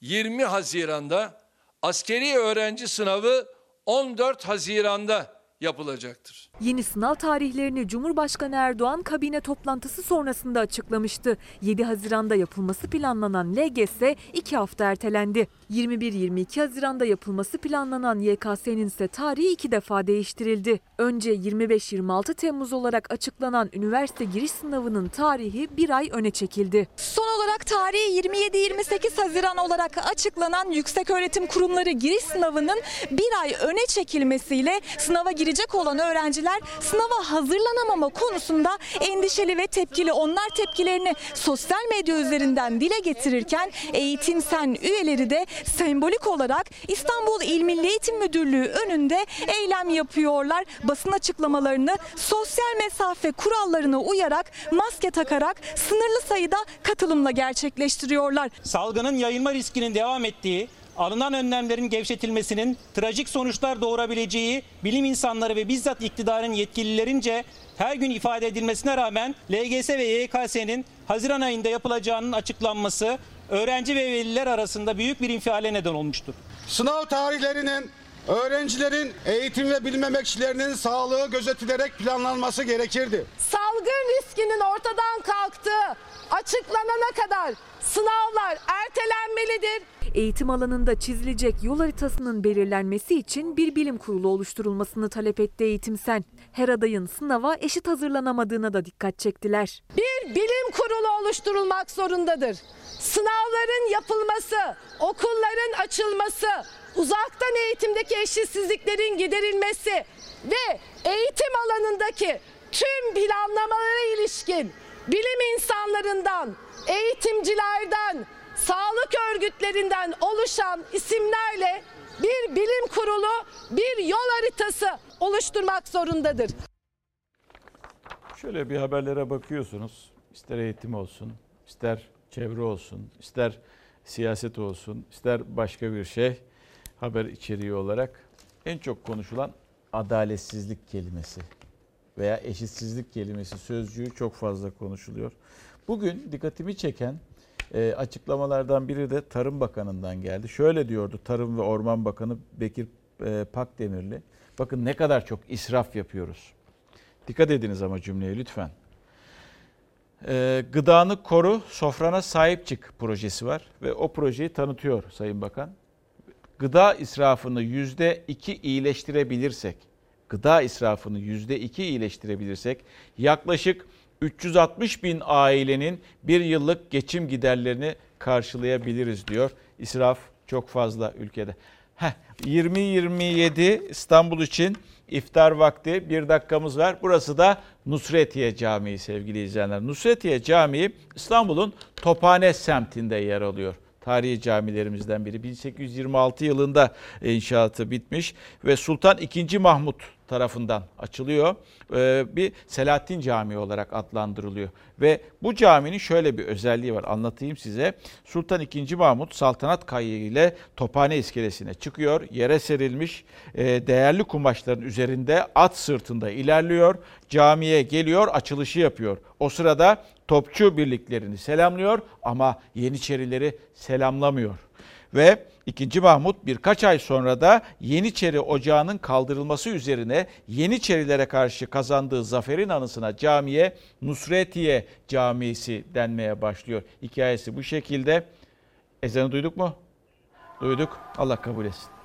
20 Haziran'da. Askeri öğrenci sınavı 14 Haziran'da yapılacaktır. Yeni sınav tarihlerini Cumhurbaşkanı Erdoğan kabine toplantısı sonrasında açıklamıştı. 7 Haziran'da yapılması planlanan LGS 2 hafta ertelendi. 21-22 Haziran'da yapılması planlanan YKS'nin ise tarihi iki defa değiştirildi. Önce 25-26 Temmuz olarak açıklanan üniversite giriş sınavının tarihi bir ay öne çekildi. Son olarak tarihi 27-28 Haziran olarak açıklanan Yükseköğretim Kurumları giriş sınavının bir ay öne çekilmesiyle sınava girecek olan öğrenciler sınava hazırlanamama konusunda endişeli ve tepkili. Onlar tepkilerini sosyal medya üzerinden dile getirirken Eğitim Sen üyeleri de sembolik olarak İstanbul İl Milli Eğitim Müdürlüğü önünde eylem yapıyorlar. Basın açıklamalarını sosyal mesafe kurallarına uyarak maske takarak sınırlı sayıda katılımla gerçekleştiriyorlar. Salgının yayılma riskinin devam ettiği, alınan önlemlerin gevşetilmesinin trajik sonuçlar doğurabileceği bilim insanları ve bizzat iktidarın yetkililerince her gün ifade edilmesine rağmen LGS ve YKS'nin Haziran ayında yapılacağının açıklanması öğrenci ve veliler arasında büyük bir infiale neden olmuştur. Sınav tarihlerinin öğrencilerin eğitim ve bilim emekçilerinin sağlığı gözetilerek planlanması gerekirdi. Salgın riskinin ortadan kalktığı açıklanana kadar sınavlar ertelenmelidir. Eğitim alanında çizilecek yol haritasının belirlenmesi için bir bilim kurulu oluşturulmasını talep etti Eğitimsen. Her adayın sınava eşit hazırlanamadığına da dikkat çektiler. Bir bilim kurulu oluşturulmak zorundadır. Sınavların yapılması, okulların açılması, uzaktan eğitimdeki eşitsizliklerin giderilmesi ve eğitim alanındaki tüm planlamalara ilişkin bilim insanlarından, eğitimcilerden, sağlık örgütlerinden oluşan isimlerle bir bilim kurulu, bir yol haritası oluşturmak zorundadır. Şöyle bir haberlere bakıyorsunuz. İster eğitim olsun, ister çevre olsun, ister siyaset olsun, ister başka bir şey haber içeriği olarak en çok konuşulan adaletsizlik kelimesi veya eşitsizlik kelimesi sözcüğü çok fazla konuşuluyor. Bugün dikkatimi çeken e, açıklamalardan biri de Tarım Bakanı'ndan geldi. Şöyle diyordu Tarım ve Orman Bakanı Bekir e, Pakdemirli. Bakın ne kadar çok israf yapıyoruz. Dikkat ediniz ama cümleye lütfen. E, gıdanı koru, sofrana sahip çık projesi var ve o projeyi tanıtıyor Sayın Bakan. Gıda israfını yüzde iki iyileştirebilirsek, gıda israfını yüzde iki iyileştirebilirsek yaklaşık 360 bin ailenin bir yıllık geçim giderlerini karşılayabiliriz diyor. İsraf çok fazla ülkede. Heh, 20-27 İstanbul için iftar vakti bir dakikamız var. Burası da Nusretiye Camii sevgili izleyenler. Nusretiye Camii İstanbul'un Tophane semtinde yer alıyor tarihi camilerimizden biri. 1826 yılında inşaatı bitmiş ve Sultan II. Mahmut tarafından açılıyor. Ee, bir Selahattin Camii olarak adlandırılıyor. Ve bu caminin şöyle bir özelliği var anlatayım size. Sultan II. Mahmut saltanat kayığı ile Tophane iskelesine çıkıyor. Yere serilmiş e, değerli kumaşların üzerinde at sırtında ilerliyor. Camiye geliyor açılışı yapıyor. O sırada topçu birliklerini selamlıyor ama Yeniçerileri selamlamıyor. Ve 2. Mahmut birkaç ay sonra da Yeniçeri Ocağı'nın kaldırılması üzerine Yeniçerilere karşı kazandığı zaferin anısına camiye Nusretiye Camisi denmeye başlıyor. Hikayesi bu şekilde. Ezanı duyduk mu? Duyduk. Allah kabul etsin.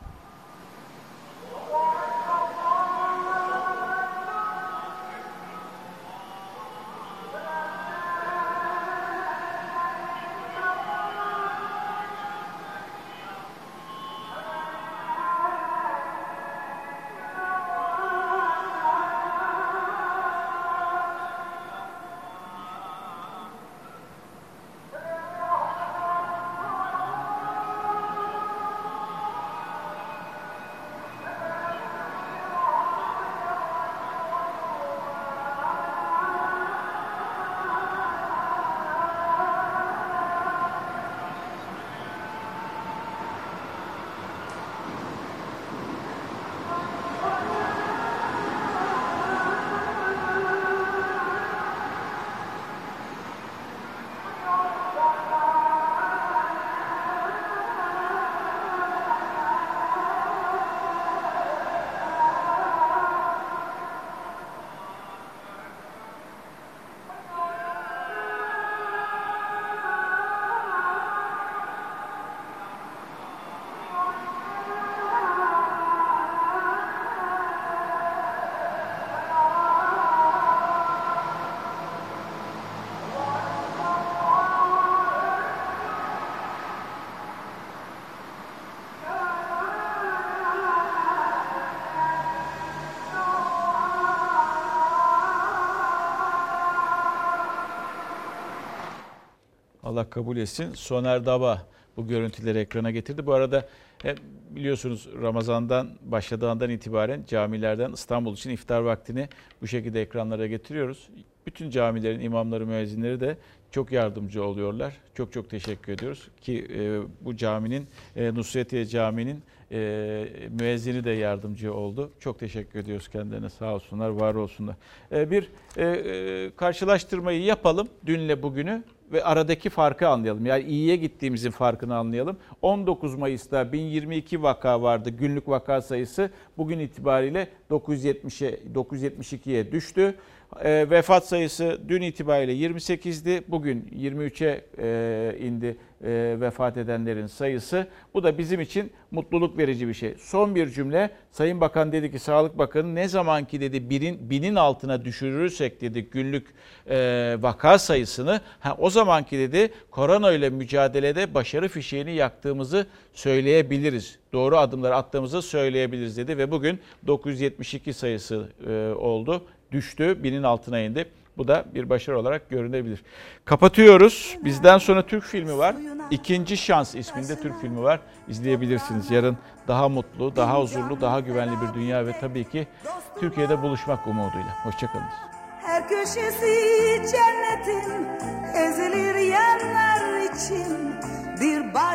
Allah kabul etsin. Soner Daba bu görüntüleri ekrana getirdi. Bu arada e, biliyorsunuz Ramazan'dan başladığı andan itibaren camilerden İstanbul için iftar vaktini bu şekilde ekranlara getiriyoruz. Bütün camilerin imamları, müezzinleri de çok yardımcı oluyorlar. Çok çok teşekkür ediyoruz ki e, bu caminin e, Nusretiye Camii'nin e, müezzini de yardımcı oldu. Çok teşekkür ediyoruz kendilerine sağ olsunlar, var olsunlar. E, bir e, e, karşılaştırmayı yapalım dünle bugünü ve aradaki farkı anlayalım. Yani iyiye gittiğimizin farkını anlayalım. 19 Mayıs'ta 1022 vaka vardı günlük vaka sayısı. Bugün itibariyle 970'e 972'ye düştü. E, vefat sayısı dün itibariyle 28'di. Bugün 23'e e, indi e, vefat edenlerin sayısı. Bu da bizim için mutluluk verici bir şey. Son bir cümle. Sayın Bakan dedi ki Sağlık Bakanı ne zamanki dedi binin, binin altına düşürürsek dedi günlük e, vaka sayısını ha, o zamanki dedi korona ile mücadelede başarı fişeğini yaktığımızı söyleyebiliriz. Doğru adımları attığımızı söyleyebiliriz dedi ve bugün 972 sayısı e, oldu. Düştü, binin altına indi. Bu da bir başarı olarak görünebilir. Kapatıyoruz. Bizden sonra Türk filmi var. İkinci Şans isminde Türk filmi var. İzleyebilirsiniz. Yarın daha mutlu, daha huzurlu, daha güvenli bir dünya ve tabii ki Türkiye'de buluşmak umuduyla. Hoşçakalın. Her köşesi cennetin ezilir yerler için bir baş